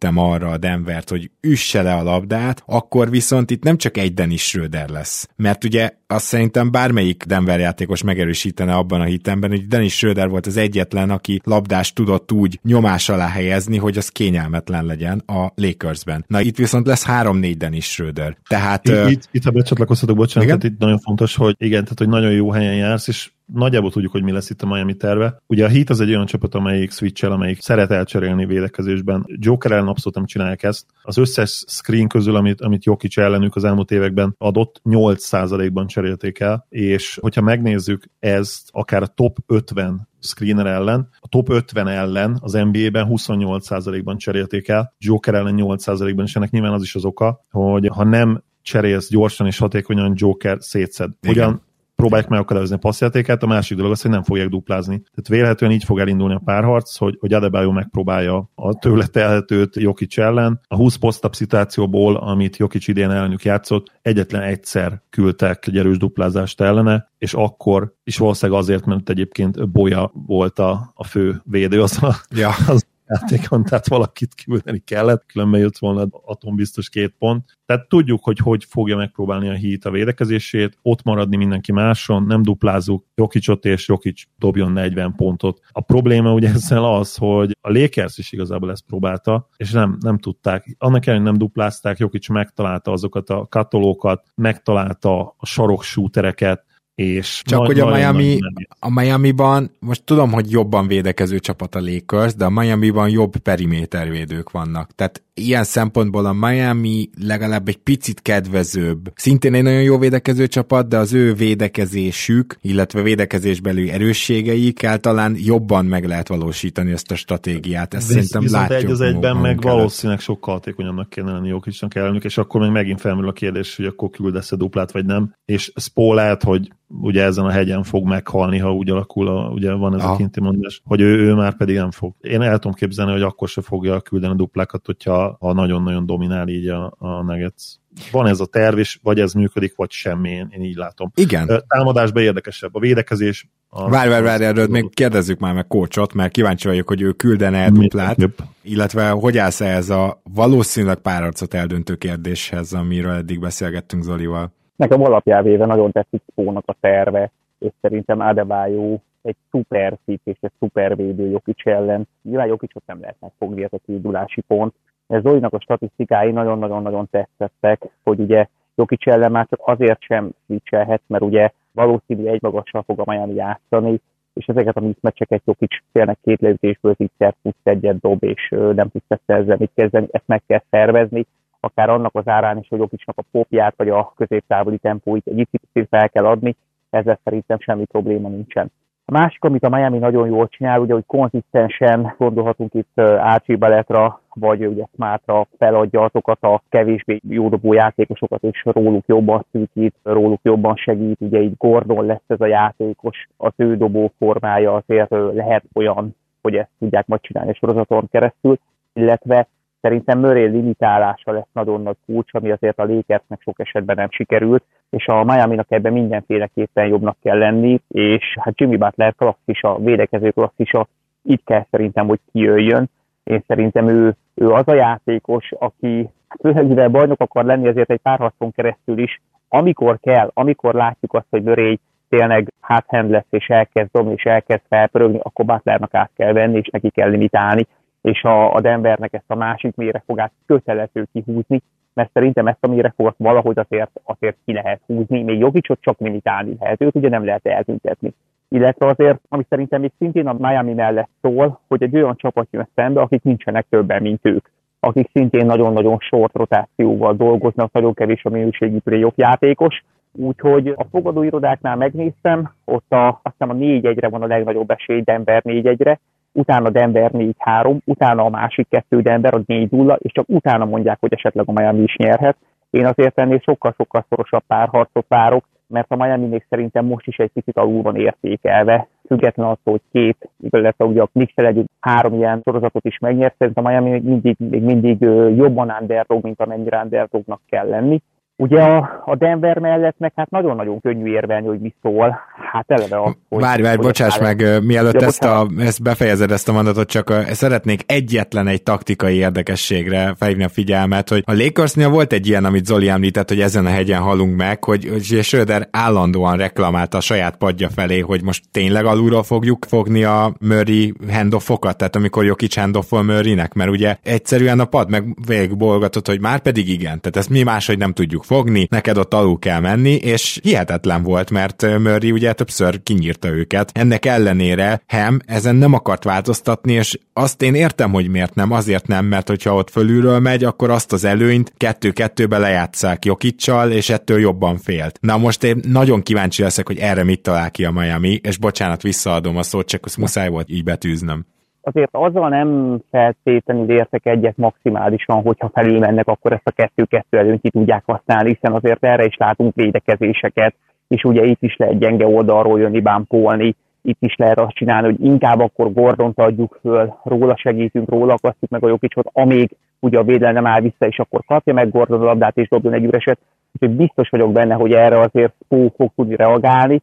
rákényszerítem arra a Denvert, hogy üsse le a labdát, akkor viszont itt nem csak egy Dennis Schröder lesz. Mert ugye azt szerintem bármelyik Denver játékos megerősítene abban a hitemben, hogy Dennis Schröder volt az egyetlen, aki labdást tudott úgy nyomás alá helyezni, hogy az kényelmetlen legyen a Lakersben. Na itt viszont lesz három-négy Dennis Schröder. Tehát, itt, uh, itt, itt ha becsatlakozhatok, bocsánat, tehát itt nagyon fontos, hogy igen, tehát hogy nagyon jó helyen jársz, és nagyjából tudjuk, hogy mi lesz itt a Miami terve. Ugye a Heat az egy olyan csapat, amelyik switch amelyik szeret elcserélni védekezésben. Joker ellen abszolút nem csinálják ezt. Az összes screen közül, amit, amit Jokic ellenük az elmúlt években adott, 8%-ban cserélték el, és hogyha megnézzük ezt, akár a top 50 screener ellen. A top 50 ellen az NBA-ben 28%-ban cserélték el, Joker ellen 8%-ban, és ennek nyilván az is az oka, hogy ha nem cserélsz gyorsan és hatékonyan, Joker szétszed. Hogyan próbálják megakadályozni a passzjátékát, a másik dolog az, hogy nem fogják duplázni. Tehát vélhetően így fog elindulni a párharc, hogy, hogy Adebayo megpróbálja a tőle telhetőt Jokic ellen. A 20 posztabb szituációból, amit Jokic idén ellenük játszott, egyetlen egyszer küldtek egy erős duplázást ellene, és akkor is valószínűleg azért, mert egyébként Boya volt a, a fő védő, az a, ja. az játékon, tehát valakit küldeni kellett, különben jött volna atombiztos két pont. Tehát tudjuk, hogy hogy fogja megpróbálni a hít a védekezését, ott maradni mindenki máson, nem duplázunk Jokicsot, és Jokic dobjon 40 pontot. A probléma ugye ezzel az, hogy a Lakers is igazából ezt próbálta, és nem, nem tudták. Annak ellenére nem duplázták, Jokic megtalálta azokat a katolókat, megtalálta a sarok shootereket, és Csak nagy, hogy a Miami, a Miami-ban, most tudom, hogy jobban védekező csapat a Lakers, de a Miami-ban jobb perimétervédők vannak. Tehát ilyen szempontból a Miami legalább egy picit kedvezőbb. Szintén egy nagyon jó védekező csapat, de az ő védekezésük, illetve védekezésbeli erősségeikkel talán jobban meg lehet valósítani ezt a stratégiát. Ezt Visz, szerintem látjuk. egy az egyben meg kellett. valószínűleg sokkal hatékonyabbnak kéne lenni Jokicsnak ellenük, és akkor még megint felmerül a kérdés, hogy akkor küldesz-e duplát, vagy nem. És Spó lehet, hogy ugye ezen a hegyen fog meghalni, ha úgy alakul, a, ugye van ez Aha. a kinti mondás, hogy ő, ő már pedig nem fog. Én el tudom képzelni, hogy akkor se fogja küldeni a duplákat, hogyha ha nagyon-nagyon dominál így a, a Nuggets. Van ez a terv, és vagy ez működik, vagy semmi, én, én így látom. Igen. Támadásban érdekesebb. A védekezés... várj, várj, várj, erről még kérdezzük már meg kócsot, mert kíváncsi vagyok, hogy ő küldene el duplát, Jobb. illetve hogy állsz -e ez a valószínűleg párarcot eldöntő kérdéshez, amiről eddig beszélgettünk Zolival. Nekem alapjávéve nagyon tetszik Spónak a terve, és szerintem Adebayo egy szuper fit és egy szuper védő Jokic ellen. Nyilván Jokicot nem lehet megfogni, ez a kiindulási pont. Ez Zolinak a statisztikái nagyon-nagyon-nagyon tetszettek, hogy ugye Jokic ellen már csak azért sem switchelhet, mert ugye valószínű egy magassal fog a Miami játszani, és ezeket a mismecseket Jokic tényleg két leütésből tízszer tudsz egyet dob, és nem tudsz ezzel mit kezdeni, ezt meg kell szervezni, akár annak az árán is, hogy Jokicsnak a popját vagy a középtávoli tempóit egy picit fel kell adni, ezzel szerintem semmi probléma nincsen. A másik, amit a Miami nagyon jól csinál, ugye, hogy konzisztensen gondolhatunk itt Archie Baletra, vagy ugye Smartra feladja azokat a kevésbé jó dobó játékosokat, és róluk jobban szűkít, róluk jobban segít. Ugye itt Gordon lesz ez a játékos, az ő dobó formája azért lehet olyan, hogy ezt tudják majd csinálni a sorozaton keresztül, illetve Szerintem Murray limitálása lesz nagyon nagy kulcs, ami azért a Lakersnek sok esetben nem sikerült, és a Miami-nak ebben mindenféleképpen jobbnak kell lenni, és hát Jimmy Butler klasszis, a védekező klasszisa, itt kell szerintem, hogy kijöjjön. Én szerintem ő, ő az a játékos, aki főleg mivel bajnok akar lenni, azért egy pár harcon keresztül is, amikor kell, amikor látjuk azt, hogy Murray tényleg háthend lesz, és elkezd dobni, és elkezd felpörögni, akkor Butlernak át kell venni, és neki kell limitálni és a, a Denvernek ezt a másik méregfogát kötelező kihúzni, mert szerintem ezt a méregfogat valahogy azért, azért ki lehet húzni, még Jogicsot csak limitálni lehet, őt ugye nem lehet eltüntetni. Illetve azért, ami szerintem még szintén a Miami mellett szól, hogy egy olyan csapat jön szembe, akik nincsenek többen, mint ők akik szintén nagyon-nagyon short rotációval dolgoznak, nagyon kevés a minőségi playoff játékos, Úgyhogy a fogadóirodáknál megnéztem, ott a, azt hiszem a 4-1-re van a legnagyobb esély, Denver 4-1-re, utána Denver 4-3, utána a másik kettő Denver a 4 0 és csak utána mondják, hogy esetleg a Miami is nyerhet. Én azért ennél sokkal-sokkal szorosabb párharcot várok, mert a Miami még szerintem most is egy picit alul van értékelve, független attól, hogy két, illetve ugye a Knicks egy három ilyen sorozatot is megnyert, szerintem a Miami még mindig, még mindig jobban underdog, mint amennyire underdognak kell lenni. Ugye a, a Denver mellett meg hát nagyon-nagyon könnyű érvelni, hogy mi szól. Hát eleve az, hogy... Várj, várj, bocsáss meg, mielőtt ja, ezt, a, ezt befejezed ezt a mondatot, csak a, szeretnék egyetlen egy taktikai érdekességre felhívni a figyelmet, hogy a Lakersnél volt egy ilyen, amit Zoli említett, hogy ezen a hegyen halunk meg, hogy, hogy Schröder állandóan reklamálta a saját padja felé, hogy most tényleg alulról fogjuk fogni a Murray handoffokat, tehát amikor Jokic handoffol Murraynek, mert ugye egyszerűen a pad meg végigbolgatott, hogy már pedig igen, tehát ezt mi máshogy nem tudjuk fogni, neked ott alul kell menni, és hihetetlen volt, mert Murray ugye többször kinyírta őket. Ennek ellenére Hem ezen nem akart változtatni, és azt én értem, hogy miért nem, azért nem, mert hogyha ott fölülről megy, akkor azt az előnyt kettő-kettőbe lejátszák Jokicsal, és ettől jobban félt. Na most én nagyon kíváncsi leszek, hogy erre mit talál ki a Miami, és bocsánat, visszaadom a szót, csak muszáj volt így betűznöm azért azzal nem feltétlenül értek egyet maximálisan, hogyha felülmennek, akkor ezt a kettő-kettő előnyt ki tudják használni, hiszen azért erre is látunk védekezéseket, és ugye itt is lehet gyenge oldalról jönni, bámpolni, itt is lehet azt csinálni, hogy inkább akkor Gordont adjuk föl, róla segítünk, róla akasztjuk meg a Jokicsot, amíg ugye a védelem nem áll vissza, és akkor kapja meg Gordon a labdát és dobjon egy üreset. Úgyhogy biztos vagyok benne, hogy erre azért Pó fog tudni reagálni,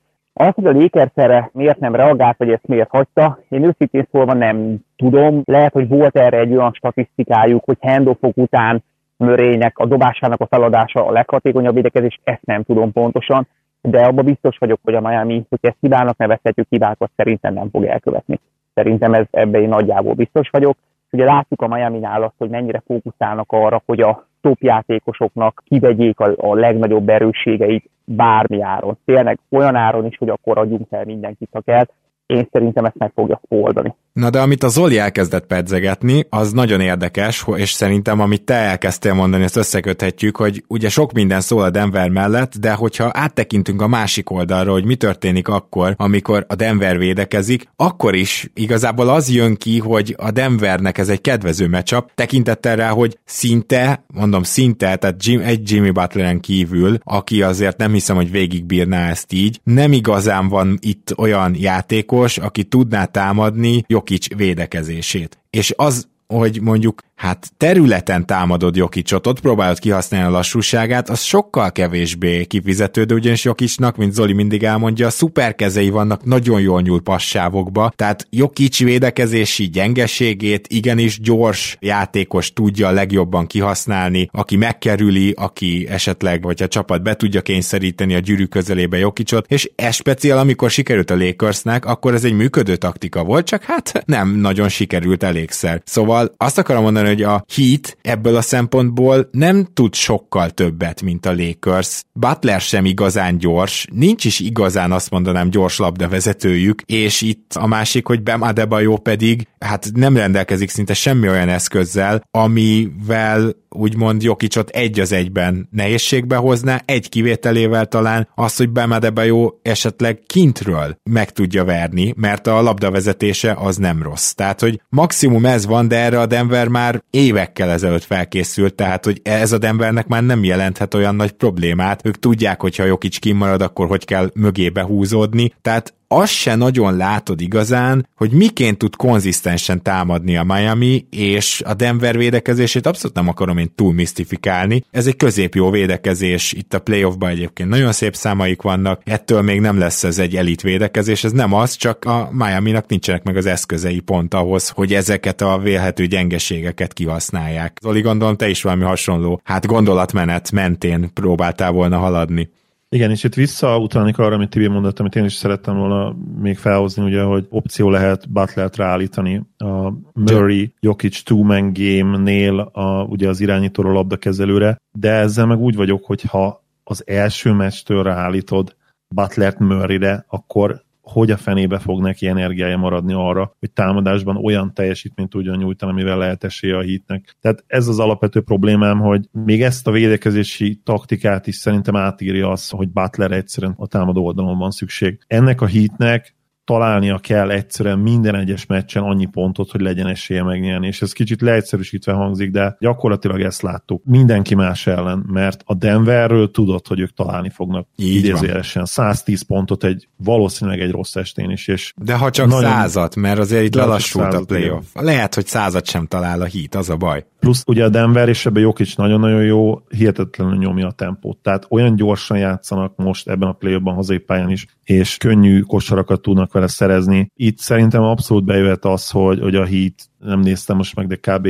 az, hogy a Lakers erre miért nem reagált, vagy ezt miért hagyta, én őszintén szólva nem tudom. Lehet, hogy volt erre egy olyan statisztikájuk, hogy handoffok után Mörének a dobásának a feladása a leghatékonyabb védekezés, ezt nem tudom pontosan, de abban biztos vagyok, hogy a Miami, hogy ezt hibának nevezhetjük, hibákat szerintem nem fog elkövetni. Szerintem ez, ebben én nagyjából biztos vagyok. Ugye látjuk a Miami-nál azt, hogy mennyire fókuszálnak arra, hogy a top játékosoknak kivegyék a, a legnagyobb erősségeit bármi áron. Tényleg olyan áron is, hogy akkor adjunk el mindenkit, ha kell. Én szerintem ezt meg fogja oldani. Na de amit a Zoli elkezdett pedzegetni, az nagyon érdekes, és szerintem amit te elkezdtél mondani, ezt összeköthetjük, hogy ugye sok minden szól a Denver mellett, de hogyha áttekintünk a másik oldalra, hogy mi történik akkor, amikor a Denver védekezik, akkor is igazából az jön ki, hogy a Denvernek ez egy kedvező meccsap, tekintettel rá, hogy szinte, mondom szinte, tehát Jim, egy Jimmy Butleren kívül, aki azért nem hiszem, hogy végigbírná ezt így, nem igazán van itt olyan játékos, aki tudná támadni, Jokic védekezését. És az, hogy mondjuk hát területen támadod Jokicsot, ott próbálod kihasználni a lassúságát, az sokkal kevésbé kifizetődő, ugyanis Jokicsnak, mint Zoli mindig elmondja, szuperkezei vannak, nagyon jól nyúl passávokba, tehát Jokic védekezési gyengeségét igenis gyors játékos tudja a legjobban kihasználni, aki megkerüli, aki esetleg, vagy a csapat be tudja kényszeríteni a gyűrű közelébe Jokicsot, és ez speciál, amikor sikerült a Lakersnek, akkor ez egy működő taktika volt, csak hát nem nagyon sikerült elégszer. Szóval azt akarom mondani, hogy a Heat ebből a szempontból nem tud sokkal többet, mint a Lakers. Butler sem igazán gyors, nincs is igazán azt mondanám gyors labdavezetőjük, és itt a másik, hogy Bam Adebayo pedig hát nem rendelkezik szinte semmi olyan eszközzel, amivel úgymond Jokicsot egy az egyben nehézségbe hozná, egy kivételével talán az, hogy Bam Adebayo esetleg kintről meg tudja verni, mert a labdavezetése az nem rossz. Tehát, hogy maximum ez van, de erre a Denver már évekkel ezelőtt felkészült, tehát, hogy ez a Denvernek már nem jelenthet olyan nagy problémát. Ők tudják, hogy ha Jokic kimarad, akkor hogy kell mögébe húzódni. Tehát azt se nagyon látod igazán, hogy miként tud konzisztensen támadni a Miami, és a Denver védekezését abszolút nem akarom én túl misztifikálni. Ez egy középjó védekezés, itt a playoffban egyébként nagyon szép számaik vannak, ettől még nem lesz ez egy elit védekezés, ez nem az, csak a Miami-nak nincsenek meg az eszközei pont ahhoz, hogy ezeket a vélhető gyengeségeket kihasználják. Zoli, gondolom te is valami hasonló, hát gondolatmenet mentén próbáltál volna haladni. Igen, és itt visszautalnék arra, amit Tibi mondott, amit én is szerettem volna még felhozni, ugye, hogy opció lehet Butlert ráállítani. A Murray Jokic two-man game-nél a, ugye az irányítóról labdakezelőre, de ezzel meg úgy vagyok, hogy ha az első meccstől ráállítod Butlert Murrayre, akkor hogy a fenébe fog neki energiája maradni arra, hogy támadásban olyan teljesítményt tudjon nyújtani, amivel lehet esélye a hitnek. Tehát ez az alapvető problémám, hogy még ezt a védekezési taktikát is szerintem átírja az, hogy Butler egyszerűen a támadó oldalon van szükség. Ennek a hitnek találnia kell egyszerűen minden egyes meccsen annyi pontot, hogy legyen esélye megnyerni, és ez kicsit leegyszerűsítve hangzik, de gyakorlatilag ezt láttuk mindenki más ellen, mert a Denverről tudod, hogy ők találni fognak idézőjelesen 110 pontot egy valószínűleg egy rossz estén is. És de ha csak nagyon... százat, mert azért itt lelassult a playoff. Lehet, hogy százat sem talál a hit, az a baj. Plusz ugye a Denver és ebben Jokic nagyon-nagyon jó, hihetetlenül nyomja a tempót. Tehát olyan gyorsan játszanak most ebben a play-ban hazai pályán is, és könnyű kosarakat tudnak vele szerezni. Itt szerintem abszolút bejöhet az, hogy, hogy a Heat, nem néztem most meg, de kb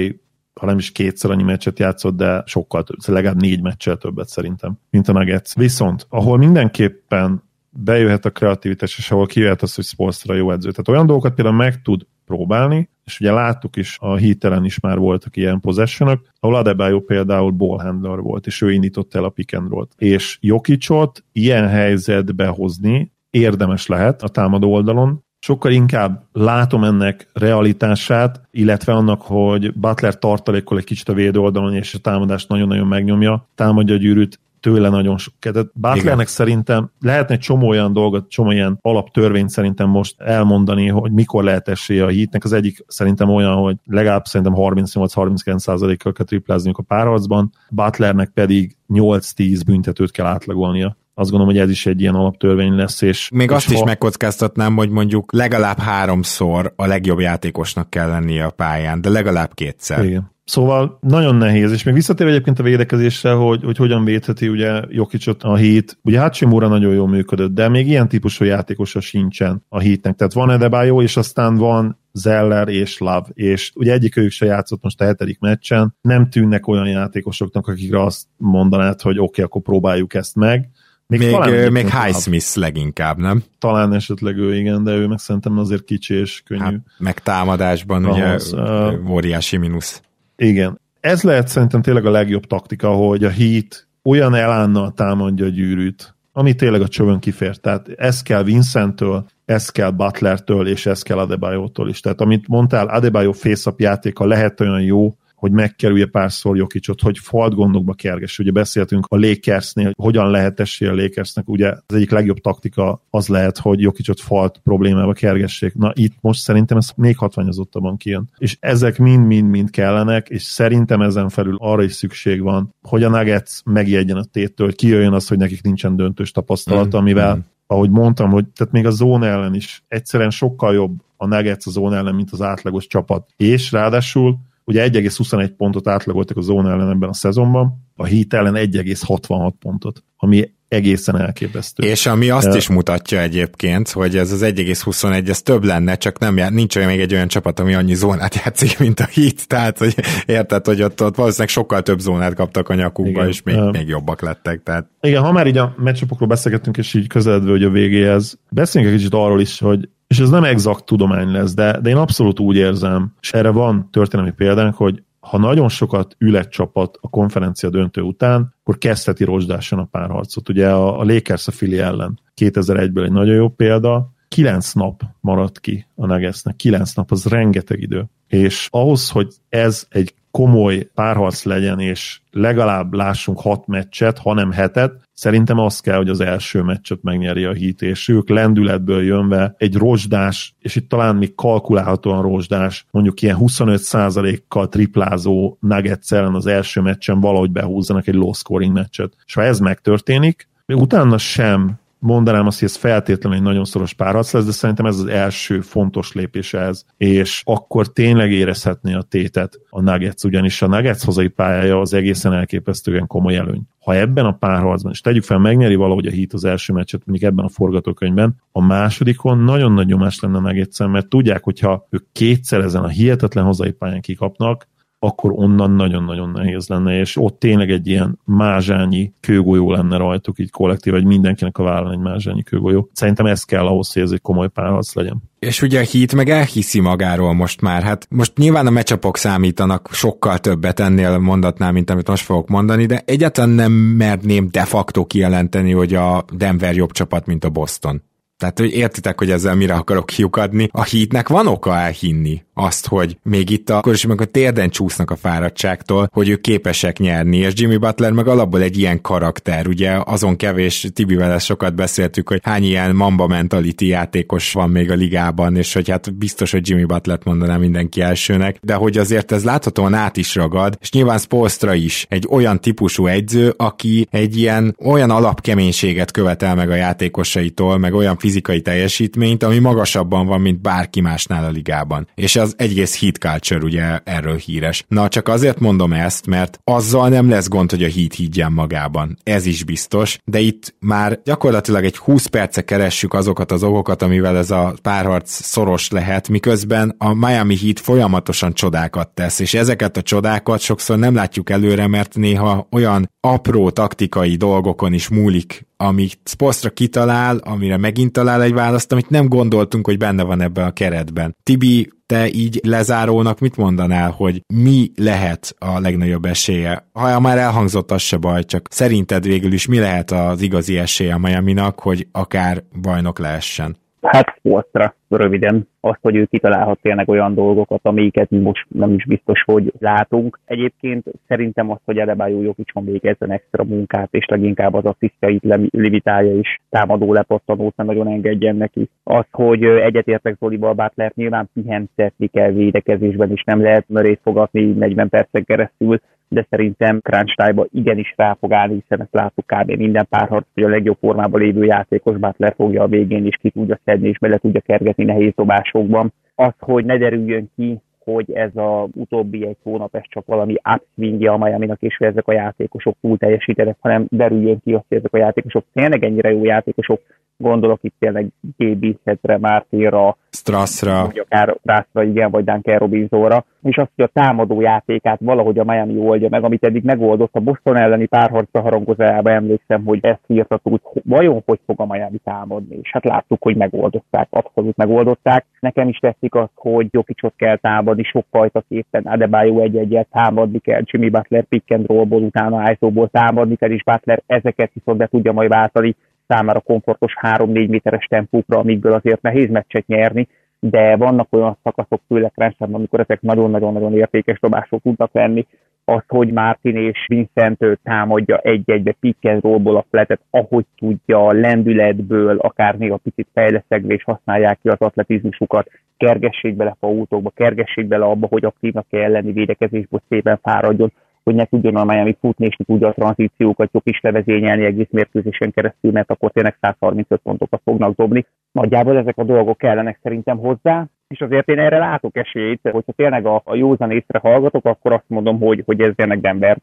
ha nem is kétszer annyi meccset játszott, de sokkal több, legalább négy meccsel többet szerintem, mint a Nuggets. Viszont, ahol mindenképpen bejöhet a kreativitás, és ahol kijöhet az, hogy Spolstra jó edző. Tehát olyan dolgokat például meg tud próbálni, és ugye láttuk is, a hitelen is már voltak ilyen possession ahol Adebayo például ballhandler volt, és ő indította el a pick and roll És Jokicsot ilyen helyzetbe hozni érdemes lehet a támadó oldalon, sokkal inkább látom ennek realitását, illetve annak, hogy Butler tartalékol egy kicsit a védő oldalon, és a támadást nagyon-nagyon megnyomja, támadja a gyűrűt, tőle nagyon sok. Tehát Butlernek szerintem lehetne egy csomó olyan dolgot, csomó ilyen alaptörvényt szerintem most elmondani, hogy mikor lehet esélye a hitnek. Az egyik szerintem olyan, hogy legalább szerintem 38-39%-kal kell triplázniuk a párharcban, Butlernek pedig 8-10 büntetőt kell átlagolnia azt gondolom, hogy ez is egy ilyen alaptörvény lesz. És, Még és azt ha... is megkockáztatnám, hogy mondjuk legalább háromszor a legjobb játékosnak kell lennie a pályán, de legalább kétszer. Igen. Szóval nagyon nehéz, és még visszatér egyébként a védekezésre, hogy, hogy hogyan védheti ugye Jokicsot a hét. Ugye Hachimura nagyon jól működött, de még ilyen típusú játékosa sincsen a hétnek. Tehát van Edebayo, és aztán van Zeller és Love, és ugye egyik ők se játszott most a hetedik meccsen, nem tűnnek olyan játékosoknak, akikre azt mondanád, hogy oké, okay, akkor próbáljuk ezt meg. Még, még, még Highsmith leginkább, nem? Talán esetleg ő, igen, de ő meg szerintem azért kicsi és könnyű. Hát, meg támadásban Ahhoz, ugye uh, óriási mínusz. Igen. Ez lehet szerintem tényleg a legjobb taktika, hogy a Heat olyan elánnal támadja a gyűrűt, ami tényleg a csövön kifér. Tehát ez kell Vincenttől, ez kell Butlertől, és ez kell Adebayo-tól is. Tehát amit mondtál, Adebayo face játéka lehet olyan jó, hogy megkerülje párszor Jokicsot, hogy falt gondokba kerges. Ugye beszéltünk a Lakersnél, hogy hogyan lehet esélye a Lakersnek, ugye az egyik legjobb taktika az lehet, hogy Jokicsot falt problémába kergessék. Na itt most szerintem ez még hatványozottabban kijön. És ezek mind-mind-mind kellenek, és szerintem ezen felül arra is szükség van, hogy a Nuggets megjegyen a téttől, hogy kijöjjön az, hogy nekik nincsen döntős tapasztalata, mm, amivel mm ahogy mondtam, hogy tehát még a zóna ellen is egyszerűen sokkal jobb a Nuggets a zóna ellen, mint az átlagos csapat. És ráadásul Ugye 1,21 pontot átlagoltak a zóna ellen ebben a szezonban, a Heat ellen 1,66 pontot, ami egészen elképesztő. És ami azt is mutatja egyébként, hogy ez az 1,21, ez több lenne, csak nem jár, nincs olyan még egy olyan csapat, ami annyi zónát [laughs] játszik, mint a Heat, tehát hogy érted, hogy ott, ott valószínűleg sokkal több zónát kaptak a nyakukba, Igen. és még, uh, még jobbak lettek. Tehát. Igen, ha már így a meccsapokról beszélgettünk, és így közeledve, hogy a végéhez, beszéljünk egy kicsit arról is, hogy és ez nem exakt tudomány lesz, de, de én abszolút úgy érzem, és erre van történelmi példánk, hogy ha nagyon sokat ül egy csapat a konferencia döntő után, akkor kezdheti rozsdásan a párharcot. Ugye a, a Lakers a Fili ellen 2001-ből egy nagyon jó példa, kilenc nap maradt ki a Nuggetsnek, kilenc nap, az rengeteg idő. És ahhoz, hogy ez egy komoly párharc legyen, és legalább lássunk hat meccset, hanem hetet, szerintem az kell, hogy az első meccset megnyeri a hit, és ők lendületből jönve egy rozsdás, és itt talán még kalkulálhatóan rozsdás, mondjuk ilyen 25%-kal triplázó Nuggets ellen az első meccsen valahogy behúzzanak egy low scoring meccset. És ha ez megtörténik, még utána sem mondanám azt, hogy ez feltétlenül egy nagyon szoros párharc lesz, de szerintem ez az első fontos lépés ez, és akkor tényleg érezhetné a tétet a Nuggets, ugyanis a Nuggets hazai pályája az egészen elképesztően komoly előny. Ha ebben a párharcban, és tegyük fel, megnyeri valahogy a hit az első meccset, mondjuk ebben a forgatókönyvben, a másodikon nagyon nagy nyomás lenne nuggets mert tudják, hogyha ők kétszer ezen a hihetetlen hazai pályán kikapnak, akkor onnan nagyon-nagyon nehéz lenne, és ott tényleg egy ilyen mázsányi kőgolyó lenne rajtuk, így kollektív, hogy mindenkinek a vállal egy mázsányi kőgolyó. Szerintem ez kell ahhoz, hogy ez egy komoly párharc legyen. És ugye a hit meg elhiszi magáról most már. Hát most nyilván a mecsapok számítanak sokkal többet ennél mondatnál, mint amit most fogok mondani, de egyáltalán nem merném de facto kijelenteni, hogy a Denver jobb csapat, mint a Boston. Tehát, hogy értitek, hogy ezzel mire akarok kiukadni. A hítnek van oka elhinni azt, hogy még itt akkor is, meg a térden csúsznak a fáradtságtól, hogy ők képesek nyerni, és Jimmy Butler meg alapból egy ilyen karakter, ugye azon kevés, Tibivel ezt sokat beszéltük, hogy hány ilyen mamba mentality játékos van még a ligában, és hogy hát biztos, hogy Jimmy Butlert mondaná mindenki elsőnek, de hogy azért ez láthatóan át is ragad, és nyilván Spolstra is egy olyan típusú egyző, aki egy ilyen olyan alapkeménységet követel meg a játékosaitól, meg olyan fizikai teljesítményt, ami magasabban van, mint bárki másnál a ligában. És az egész hit culture ugye erről híres. Na, csak azért mondom ezt, mert azzal nem lesz gond, hogy a hit higgyen magában. Ez is biztos, de itt már gyakorlatilag egy 20 perce keressük azokat az okokat, amivel ez a párharc szoros lehet, miközben a Miami Heat folyamatosan csodákat tesz, és ezeket a csodákat sokszor nem látjuk előre, mert néha olyan apró taktikai dolgokon is múlik, amit Spostra kitalál, amire megint talál egy választ, amit nem gondoltunk, hogy benne van ebben a keretben. Tibi, te így lezárónak mit mondanál, hogy mi lehet a legnagyobb esélye? Ha már elhangzott, az se baj, csak szerinted végül is mi lehet az igazi esélye a Miami-nak, hogy akár bajnok lehessen? Hát Sportra röviden azt, hogy ő kitalálhat tényleg olyan dolgokat, amiket most nem is biztos, hogy látunk. Egyébként szerintem azt, hogy Adebayo Jokicson végezzen extra munkát, és leginkább az asszisztjait limitálja is támadó lepattanót, nem nagyon engedjen neki. Az, hogy egyetértek Zolival Butler nyilván pihentetni kell védekezésben, és nem lehet mörét fogatni 40 percen keresztül, de szerintem crunch time igenis rá fog állni, hiszen ezt láttuk kb. minden párharc, hogy a legjobb formában lévő játékos Butler fogja a végén, és ki tudja szedni, és bele tudja kergetni nehéz dobásokban. Az, hogy ne derüljön ki, hogy ez a utóbbi egy hónap, ez csak valami upswingja a miami és hogy ezek a játékosok túl teljesítenek, hanem derüljön ki azt, hogy ezek a játékosok tényleg ennyire jó játékosok, gondolok itt tényleg GB Hetre, Mártéra, Strassra, vagy akár Strassra, igen, vagy Duncan Robinsonra, és azt, hogy a támadó játékát valahogy a Miami oldja meg, amit eddig megoldott a Boston elleni párharca harangozájába emlékszem, hogy ezt írtat úgy, vajon hogy fog a Miami támadni, és hát láttuk, hogy megoldották, abszolút megoldották. Nekem is tetszik az, hogy Jokicsot kell támadni, sokfajta képen, Adebayo egy-egyet támadni kell, Jimmy Butler pick and rollból, utána ISO-ból támadni kell, és Butler ezeket viszont be tudja majd váltani számára komfortos 3-4 méteres tempókra, amikből azért nehéz meccset nyerni, de vannak olyan szakaszok, főleg rendszerben, amikor ezek nagyon-nagyon-nagyon értékes dobások tudnak lenni, az, hogy Martin és Vincent támadja egy-egybe pick and rollból a fletet, ahogy tudja, lendületből, akár még a picit fejleszegve, használják ki az atletizmusukat, kergessék bele faultókba, kergessék bele abba, hogy aktívnak kell lenni védekezésből szépen fáradjon, hogy ne tudjon a Miami futni, és tudja a tranzíciókat jobb is levezényelni egész mérkőzésen keresztül, mert akkor tényleg 135 pontokat fognak dobni. Nagyjából ezek a dolgok kellenek szerintem hozzá, és azért én erre látok esélyt, hogyha tényleg a, a józan észre hallgatok, akkor azt mondom, hogy, hogy ez tényleg Denver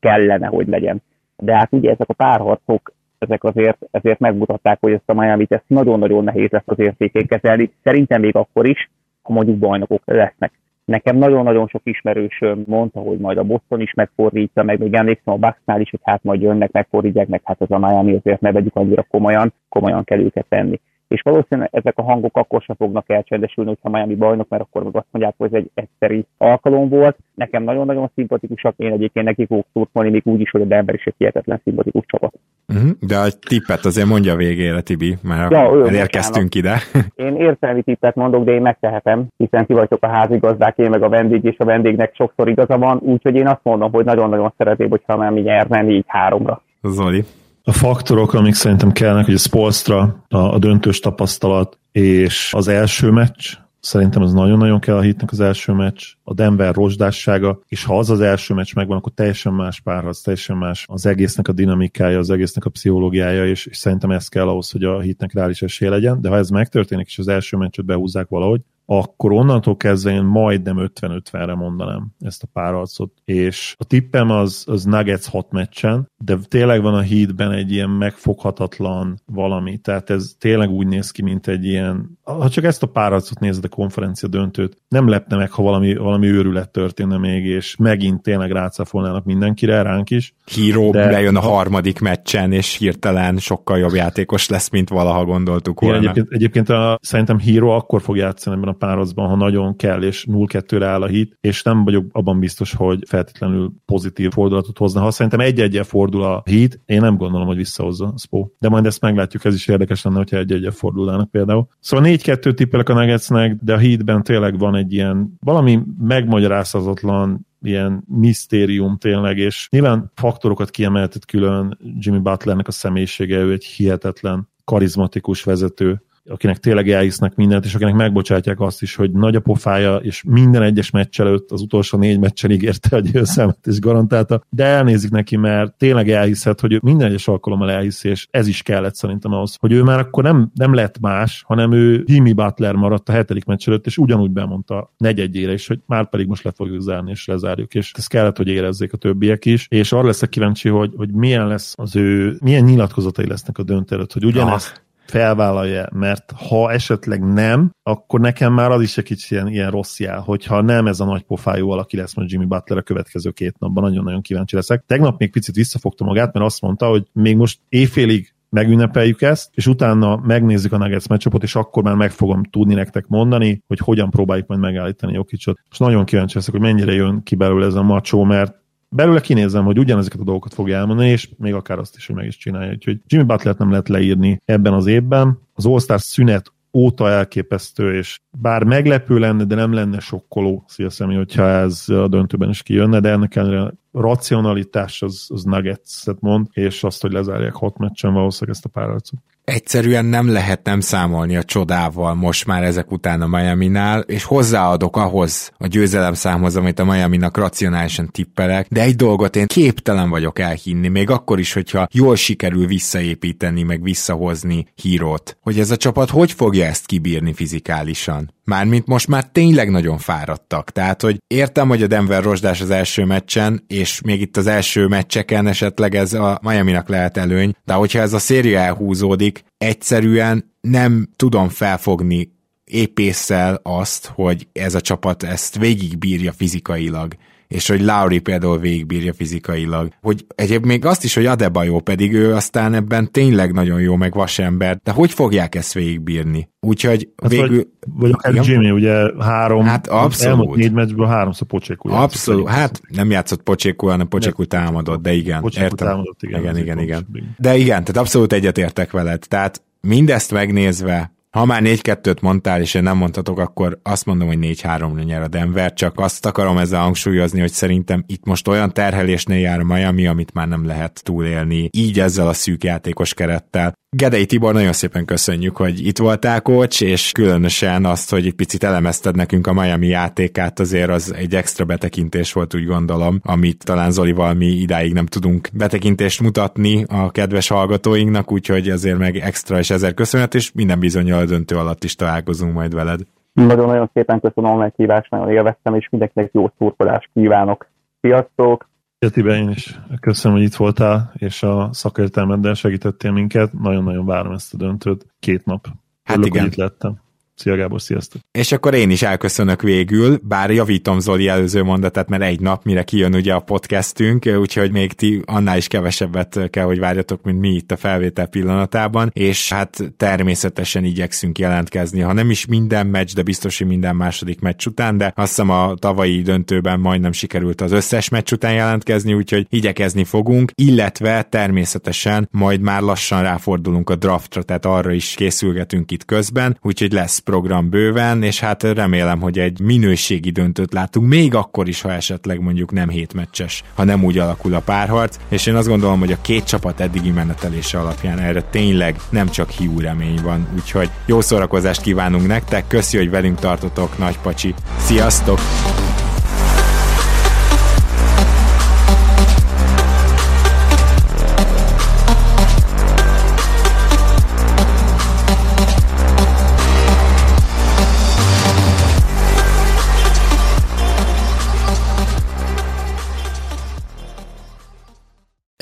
kellene, hogy legyen. De hát ugye ezek a párharcok, ezek azért, ezért megmutatták, hogy ezt a Miami-t ezt nagyon-nagyon nehéz lesz az értékén kezelni. Szerintem még akkor is, ha mondjuk bajnokok lesznek. Nekem nagyon-nagyon sok ismerős mondta, hogy majd a Boston is megfordítja, meg még emlékszem a Bucksnál is, hogy hát majd jönnek, megfordítják, meg hát az a Miami azért ne vegyük annyira komolyan, komolyan kell őket tenni és valószínűleg ezek a hangok akkor sem fognak elcsendesülni, hogyha Miami bajnok, mert akkor meg azt mondják, hogy ez egy egyszeri alkalom volt. Nekem nagyon-nagyon szimpatikusak, én egyébként nekik fogok szurkolni, még úgy is, hogy a Denver is egy hihetetlen szimpatikus csapat. Uh-huh, de a tippet azért mondja a végére, Tibi, mert ja, elérkeztünk ide. [laughs] Én értelmi tippet mondok, de én megtehetem, hiszen ti vagytok a házigazdák, én meg a vendég, és a vendégnek sokszor igaza van, úgyhogy én azt mondom, hogy nagyon-nagyon szeretném, hogyha Miami nyerne így háromra. Zoli a faktorok, amik szerintem kellnek, hogy a Spolstra, a, a döntős tapasztalat és az első meccs, Szerintem az nagyon-nagyon kell a hitnek az első meccs, a Denver rozsdássága, és ha az az első meccs megvan, akkor teljesen más párharc, teljesen más az egésznek a dinamikája, az egésznek a pszichológiája, és, és szerintem ez kell ahhoz, hogy a hitnek reális esély legyen, de ha ez megtörténik, és az első meccset behúzzák valahogy, akkor onnantól kezdve én majdnem 50-50-re mondanám ezt a párharcot. És a tippem az, az Nuggets 6 meccsen, de tényleg van a hídben egy ilyen megfoghatatlan valami. Tehát ez tényleg úgy néz ki, mint egy ilyen, ha csak ezt a párharcot nézed a konferencia döntőt, nem lepne meg, ha valami, valami őrület történne még, és megint tényleg rácáfolnának mindenkire, ránk is. Híró de... lejön a harmadik meccsen, és hirtelen sokkal jobb játékos lesz, mint valaha gondoltuk volna. Igen, egyébként, egyébként a, szerintem Híró akkor fog játszani ebben a párharcban, ha nagyon kell, és 0-2-re áll a hit, és nem vagyok abban biztos, hogy feltétlenül pozitív fordulatot hozna. Ha szerintem egy-egyel fordul, a híd, én nem gondolom, hogy visszahozza a Spó. De majd ezt meglátjuk, ez is érdekes lenne, hogyha egy egy fordulnának például. Szóval 4-2 tippelek a Nuggetsnek, de a hídben tényleg van egy ilyen valami megmagyarázhatatlan ilyen misztérium tényleg, és nyilván faktorokat kiemeltet külön Jimmy Butlernek a személyisége, ő egy hihetetlen karizmatikus vezető, akinek tényleg elhisznek mindent, és akinek megbocsátják azt is, hogy nagy a pofája, és minden egyes meccs előtt az utolsó négy meccsen ígérte a győzelmet, és garantálta, de elnézik neki, mert tényleg elhiszed, hogy ő minden egyes alkalommal elhiszi, és ez is kellett szerintem ahhoz, hogy ő már akkor nem, nem lett más, hanem ő Jimmy Butler maradt a hetedik meccs előtt, és ugyanúgy bemondta negyedjére is, hogy már pedig most le fogjuk zárni, és lezárjuk, és ez kellett, hogy érezzék a többiek is, és arra leszek kíváncsi, hogy, hogy milyen lesz az ő, milyen nyilatkozatai lesznek a döntő előtt, hogy ugyanezt felvállalja, mert ha esetleg nem, akkor nekem már az is egy kicsit ilyen, ilyen rossz jel, hogyha nem ez a nagy pofájú valaki lesz majd Jimmy Butler a következő két napban, nagyon-nagyon kíváncsi leszek. Tegnap még picit visszafogta magát, mert azt mondta, hogy még most éjfélig megünnepeljük ezt, és utána megnézzük a Nuggets meccsapot, és akkor már meg fogom tudni nektek mondani, hogy hogyan próbáljuk majd megállítani Jokicsot. És nagyon kíváncsi leszek, hogy mennyire jön ki belőle ez a macsó, mert belőle kinézem, hogy ugyanezeket a dolgokat fogja elmondani, és még akár azt is, hogy meg is csinálja. Úgyhogy Jimmy Butler nem lehet leírni ebben az évben. Az All-Star szünet óta elképesztő, és bár meglepő lenne, de nem lenne sokkoló, szíveszem, hogyha ez a döntőben is kijönne, de ennek ellenére racionalitás az, az Nuggets-et mond, és azt, hogy lezárják hat meccsen valószínűleg ezt a párharcot egyszerűen nem lehet nem számolni a csodával most már ezek után a Miami-nál, és hozzáadok ahhoz a győzelem számhoz, amit a Miami-nak racionálisan tippelek, de egy dolgot én képtelen vagyok elhinni, még akkor is, hogyha jól sikerül visszaépíteni, meg visszahozni hírót, hogy ez a csapat hogy fogja ezt kibírni fizikálisan. Mármint most már tényleg nagyon fáradtak. Tehát, hogy értem, hogy a Denver rozsdás az első meccsen, és még itt az első meccseken esetleg ez a Miami-nak lehet előny, de hogyha ez a széria elhúzódik, egyszerűen nem tudom felfogni épésszel azt, hogy ez a csapat ezt végigbírja fizikailag és hogy Lauri például végigbírja fizikailag. Hogy egyéb még azt is, hogy Adebayo pedig ő aztán ebben tényleg nagyon jó, meg vasember, de hogy fogják ezt végigbírni? Úgyhogy hát végül... Vagy, vagy akár igen? Jimmy, ugye három, hát abszolút. elmúlt négy meccsből háromszor Pocsékú Abszolút, hát nem játszott Pocsékú, hanem Pocsékú támadott, de igen. Pocsékú értem. támadott, igen. Igen, igen, igen. De igen, tehát abszolút egyetértek veled. Tehát mindezt megnézve, ha már 4-2-t mondtál, és én nem mondhatok, akkor azt mondom, hogy 4-3-ra nyer a Denver, csak azt akarom ezzel hangsúlyozni, hogy szerintem itt most olyan terhelésnél jár a Miami, amit már nem lehet túlélni, így ezzel a szűk játékos kerettel. Gedei Tibor, nagyon szépen köszönjük, hogy itt voltál, coach, és különösen azt, hogy egy picit elemezted nekünk a Miami játékát, azért az egy extra betekintés volt, úgy gondolom, amit talán Zolival mi idáig nem tudunk betekintést mutatni a kedves hallgatóinknak, úgyhogy azért meg extra és ezer köszönet, és minden bizonyal döntő alatt is találkozunk majd veled. Nagyon-nagyon szépen köszönöm a meghívást, nagyon élveztem, és mindenkinek jó szurkolást kívánok. Sziasztok! Tibe, én is köszönöm, hogy itt voltál, és a szakértelmeddel segítettél minket. Nagyon-nagyon várom ezt a döntőt. Két nap. Hát Örülök, igen. Hogy itt lettem. Szia Gábor, sziasztok! És akkor én is elköszönök végül, bár javítom Zoli előző mondatát, mert egy nap, mire kijön ugye a podcastünk, úgyhogy még ti annál is kevesebbet kell, hogy várjatok, mint mi itt a felvétel pillanatában, és hát természetesen igyekszünk jelentkezni, ha nem is minden meccs, de biztos, hogy minden második meccs után, de azt hiszem a tavalyi döntőben majdnem sikerült az összes meccs után jelentkezni, úgyhogy igyekezni fogunk, illetve természetesen majd már lassan ráfordulunk a draftra, tehát arra is készülgetünk itt közben, úgyhogy lesz program bőven, és hát remélem, hogy egy minőségi döntőt látunk, még akkor is, ha esetleg mondjuk nem hétmeccses, ha nem úgy alakul a párharc, és én azt gondolom, hogy a két csapat eddigi menetelése alapján erre tényleg nem csak hiú remény van, úgyhogy jó szórakozást kívánunk nektek, köszi, hogy velünk tartotok, nagy pacsi, sziasztok!